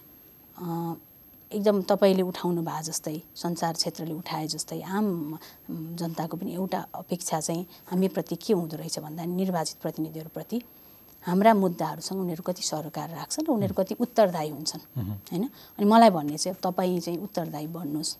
एकदम तपाईँले उठाउनु भए जस्तै सञ्चार क्षेत्रले उठाए जस्तै आम जनताको पनि एउटा अपेक्षा चाहिँ हामीप्रति के हुँदो रहेछ भन्दा निर्वाचित प्रतिनिधिहरूप्रति हाम्रा मुद्दाहरूसँग उनीहरू कति सरोकार राख्छन् र उनीहरू कति उत्तरदायी हुन्छन् होइन? अनि मलाई भन्ने चाहिँ तपाईँ चाहिँ उत्तरदायी बन्नुहोस्।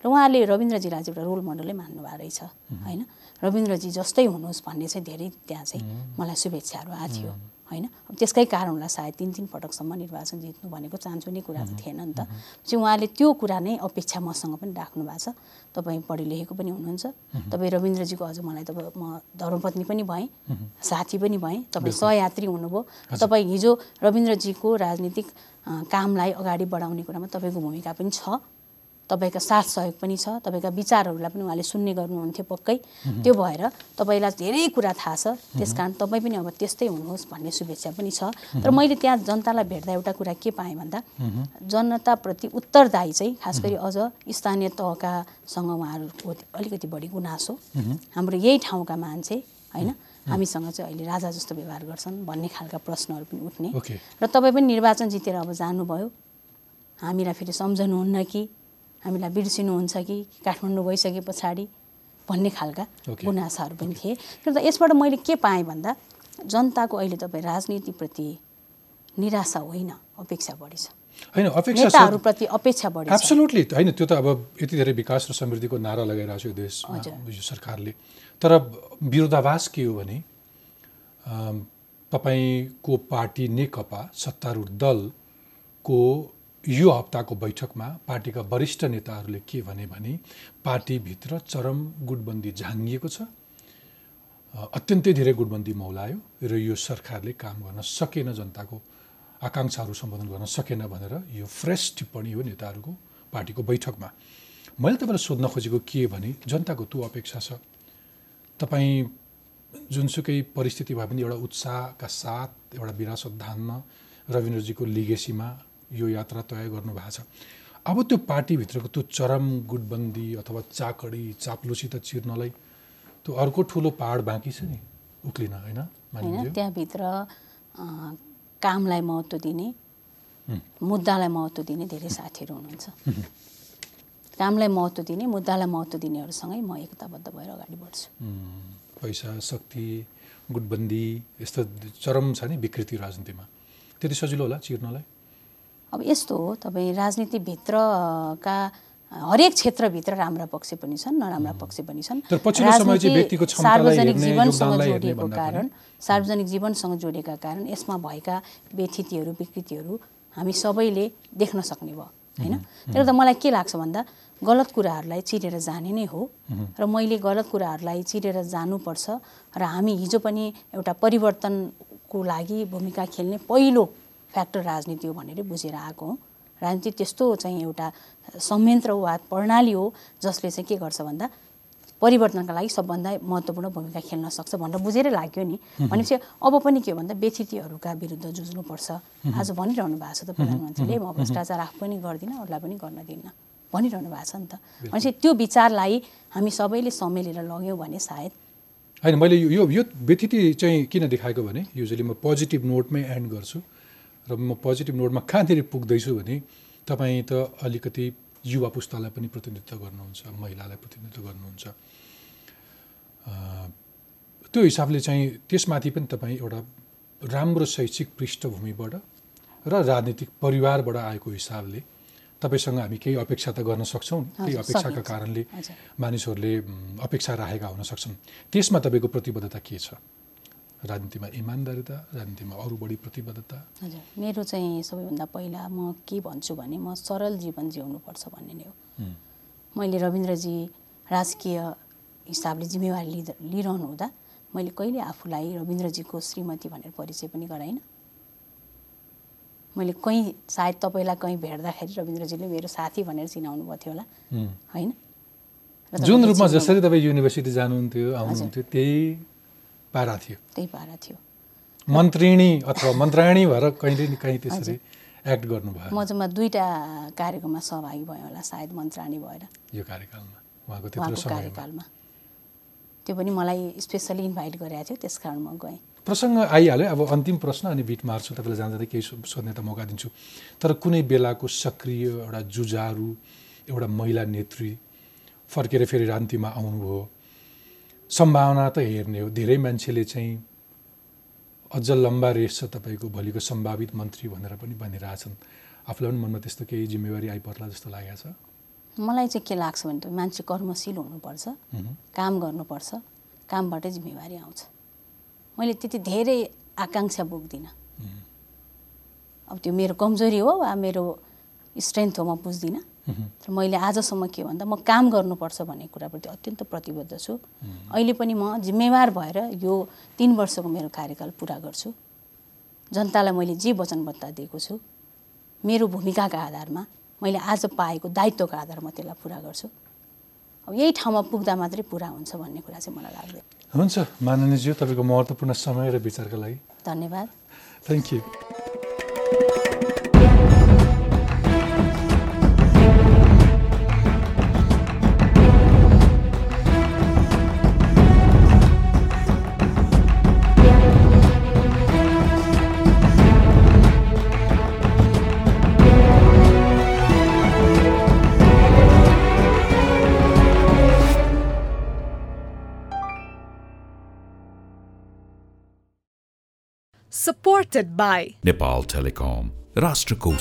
र उहाँले रविन्द्रजीलाई चाहिँ एउटा रोल मोडलै मान्नु भएको रहेछ होइन? रविन्द्रजी जस्तै हुनुहोस् भन्ने चाहिँ धेरै त्यहाँ चाहिँ मलाई शुभेच्छाहरू आएको थियो। होइन? अब त्यसकै कारण होला सायद तिन तिन पटकसम्म निर्वाचन जित्नु भनेको चान्चो नै कुरा त थिएन नि त। चाहिँ उहाँले त्यो कुरा नै अपेक्षा मसँग पनि राख्नु भएको छ। तपाईँ पढे लेखेको पनि हुनुहुन्छ। तपाईँ रविन्द्रजीको अझ मलाई तपाईँ म धर्मपत्नी पनि भएँ साथी पनि भएँ तपाईँ सहयात्री हुनुभयो। तपाईँ हिजो रविन्द्रजीको राजनीतिक कामलाई अगाडि बढाउने कुरामा तपाईँको भूमिका पनि छ। तपाईँका साथ सहयोग पनि छ तपाईँका विचारहरूलाई पनि उहाँले सुन्ने गर्नुहुन्थ्यो पक्कै। त्यो भएर तपाईँलाई धेरै कुरा थाहा छ। त्यस कारण तपाईँ पनि अब त्यस्तै हुनुहोस् भन्ने शुभेच्छा पनि छ। तर मैले त्यहाँ जनतालाई भेट्दा एउटा कुरा के पाएँ भन्दा जनताप्रति उत्तरदायी चाहिँ खास गरी अझ स्थानीय तहकासँग उहाँहरूको अलिकति बढी गुनासो। हाम्रो यही ठाउँका मान्छे होइन? हामीसँग चाहिँ अहिले राजा जस्तो व्यवहार गर्छन् भन्ने खालका प्रश्नहरू पनि उठ्ने। र तपाईँ पनि निर्वाचन जितेर अब जानुभयो। हामीलाई फेरि सम्झनुहुन्न कि हामीलाई बिर्सिनुहुन्छ कि काठमाडौँ गइसके पछाडि भन्ने खालका। गुनासाहरू पनि थिए। तर त यसबाट मैले के पाएँ भन्दा जनताको अहिले तपाईँ राजनीतिप्रति निराशा होइन अपेक्षा बढी छ। होइन अपेक्षा छ। नेताहरूप्रति अपेक्षा बढी एब्सोल्युटली होइन त्यो त अब यति धेरै विकास र समृद्धिको नारा लगाइरहेको छ यो देशमा। यो सरकारले। तर विरोधाभास के हो भने तपाईँको पार्टी नेकपा सत्तारूढ दलको यो हप्ताको बैठकमा पार्टीका वरिष्ठ नेताहरूले के भने भने पार्टीभित्र चरम गुटबन्दी झाङ्गिएको छ। अत्यन्तै धेरै गुटबन्दी मौलायो र यो सरकारले काम गर्न सकेन जनताको आकाङ्क्षाहरू सम्बोधन गर्न सकेन भनेर यो फ्रेस टिप्पणी हो नेताहरूको पार्टीको बैठकमा। मैले तपाईँलाई सोध्न खोजेको के भने जनताको त्यो अपेक्षा छ। तपाईँ जुनसुकै परिस्थिति भए पनि एउटा उत्साहका साथ एउटा विरासत धान्न रविन्द्रजीको लिगेसीमा यो यात्रा तय गर्नुभएको छ। अब त्यो पार्टीभित्रको त्यो चरम गुटबन्दी अथवा चाकडी चाप्लुसी त चिर्नलाई त्यो अर्को ठुलो पहाड बाँकी छ नि उक्लिन होइन त्यहाँभित्र कामलाई महत्त्व दिने मुद्दालाई महत्त्व दिने धेरै साथीहरू हुनुहुन्छ। कामलाई महत्त्व दिने मुद्दालाई महत्त्व दिनेहरूसँगै म एकताबद्ध भएर अगाडि बढ्छु। पैसा शक्ति गुटबन्दी यस्तो चरम छ नि विकृति राजनीतिमा। त्यति सजिलो होला चिर्नलाई? अब यस्तो हो तपाईँ राजनीतिभित्रका हरेक क्षेत्रभित्र राम्रा पक्ष पनि छन् नराम्रा पक्ष पनि छन्। राजनीति सार्वजनिक जीवनसँग जोडिएको। कारण सार्वजनिक जीवनसँग जोडिएका कारण यसमा भएका व्यथितिहरू विकृतिहरू हामी सबैले देख्न सक्ने भयो होइन? त्यसले त मलाई के लाग्छ भन्दा गलत कुराहरूलाई चिरेर जाने नै हो र मैले गलत कुराहरूलाई चिरेर जानुपर्छ र हामी हिजो पनि एउटा परिवर्तनको लागि भूमिका खेल्ने पहिलो फ्याक्टर राजनीति हो भनेर बुझेर आएको हो। राजनीति त्यस्तो चाहिँ एउटा संयन्त्र वा प्रणाली हो जसले चाहिँ के गर्छ भन्दा परिवर्तनका लागि सबभन्दा महत्त्वपूर्ण भूमिका खेल्न सक्छ भनेर बुझेरै लाग्यो नि। भनेपछि अब पनि के हो भन्दा व्यथितिहरूका विरुद्ध जुझ्नुपर्छ। आज भनिरहनु भएको छ त प्रधानमन्त्रीले म भ्रष्टाचार आफू पनि गर्दिनँ अरूलाई पनि गर्न दिन्न। भनिरहनु भएको छ नि त। भनेपछि त्यो विचारलाई हामी सबैले समेलेर लग्यौँ भने सायद होइन मैले यो यो व्यथिति चाहिँ किन देखाएको भने युजली म पोजिटिभ नोटमै एन्ड गर्छु। र म पोजिटिभ नोटमा कहाँनिर पुग्दैछु भने तपाईँ त अलिकति युवा पुस्तालाई पनि प्रतिनिधित्व गर्नुहुन्छ महिलालाई प्रतिनिधित्व गर्नुहुन्छ त्यो हिसाबले चाहिँ त्यसमाथि पनि तपाईँ एउटा राम्रो शैक्षिक पृष्ठभूमिबाट र राजनीतिक परिवारबाट आएको हिसाबले तपाईँसँग हामी केही अपेक्षा त गर्न सक्छौँ। त्यही अपेक्षाका। कारणले। मानिसहरूले अपेक्षा राखेका हुन सक्छन् त्यसमा तपाईँको प्रतिबद्धता के छ राजनीतिमा इमान्दारिता राजनीतिमा अरू बढी प्रतिबद्धता। हजुर। मेरो चाहिँ सबैभन्दा पहिला म के भन्छु भने म सरल जीवन जिउनुपर्छ भन्ने नै हो। मैले रविन्द्रजी राजकीय हिसाबले जिम्मेवारी लिँदा लिइरहनु हुँदा मैले कहिले आफूलाई रविन्द्रजीको श्रीमती भनेर परिचय पनि गराइनँ। मैले कहीँ सायद तपाईँलाई कहीँ भेट्दाखेरि रविन्द्रजीले मेरो साथी भनेर चिनाउनु भएको थियो होला। होइन? जुन रूपमा जसरी तपाईँ युनिभर्सिटी जानुहुन्थ्यो आउनुहुन्थ्यो त्यही पारा थियो त्यही पारा थियो मन्त्रिणी अथवा मन्त्राणी भएर कहिले न कहीँ त्यसरी एक्ट गर्नुभयो? म जम्मा दुईवटा कार्यक्रममा सहभागी भएँ होला सायद मन्त्राणी भएर। यो कार्यकालमा? उहाँको त्यत्रो कार्यकालमा। त्यो पनि मलाई स्पेसली इन्भाइट गरेको थियो त्यस कारण म गएँ। प्रसङ्ग आइहाल्यो। अब अन्तिम प्रश्न अनि बिट मार्छु तपाईँलाई जाँदा केही सोध्ने त मौका दिन्छु। तर कुनै बेलाको सक्रिय एउटा जुझारु एउटा महिला नेत्री फर्केर फेरि रान्तिमा आउनुभयो सम्भावना त हेर्ने हो। धेरै मान्छेले चाहिँ अझ लम्बा रेस छ तपाईँको भोलिको सम्भावित मन्त्री भनेर पनि भनिरहेछन्। आफूलाई पनि मनमा त्यस्तो केही जिम्मेवारी आइपर्ला जस्तो लागेको छ? मलाई चाहिँ के लाग्छ भने त मान्छे कर्मशील हुनुपर्छ काम गर्नुपर्छ कामबाटै जिम्मेवारी आउँछ। मैले त्यति धेरै आकाङ्क्षा बोक्दिनँ अब त्यो मेरो कमजोरी हो वा मेरो स्ट्रेन्थ हो म बुझ्दिनँ। तर मैले आजसम्म के भन्दा म काम गर्नुपर्छ भन्ने कुराप्रति अत्यन्त प्रतिबद्ध छु। अहिले पनि म जिम्मेवार भएर यो तिन वर्षको मेरो कार्यकाल पुरा गर्छु। जनतालाई मैले जे वचनबद्धता दिएको छु मेरो भूमिकाका आधारमा मैले आज पाएको दायित्वको आधारमा त्यसलाई पुरा गर्छु। अब यही ठाउँमा पुग्दा मात्रै पुरा हुन्छ भन्ने कुरा चाहिँ मलाई लाग्दैन। हुन्छ माननीयज्यू तपाईँको महत्त्वपूर्ण समय र विचारका लागि। धन्यवाद। Thank you supported by Nepal Telecom, Rashtraku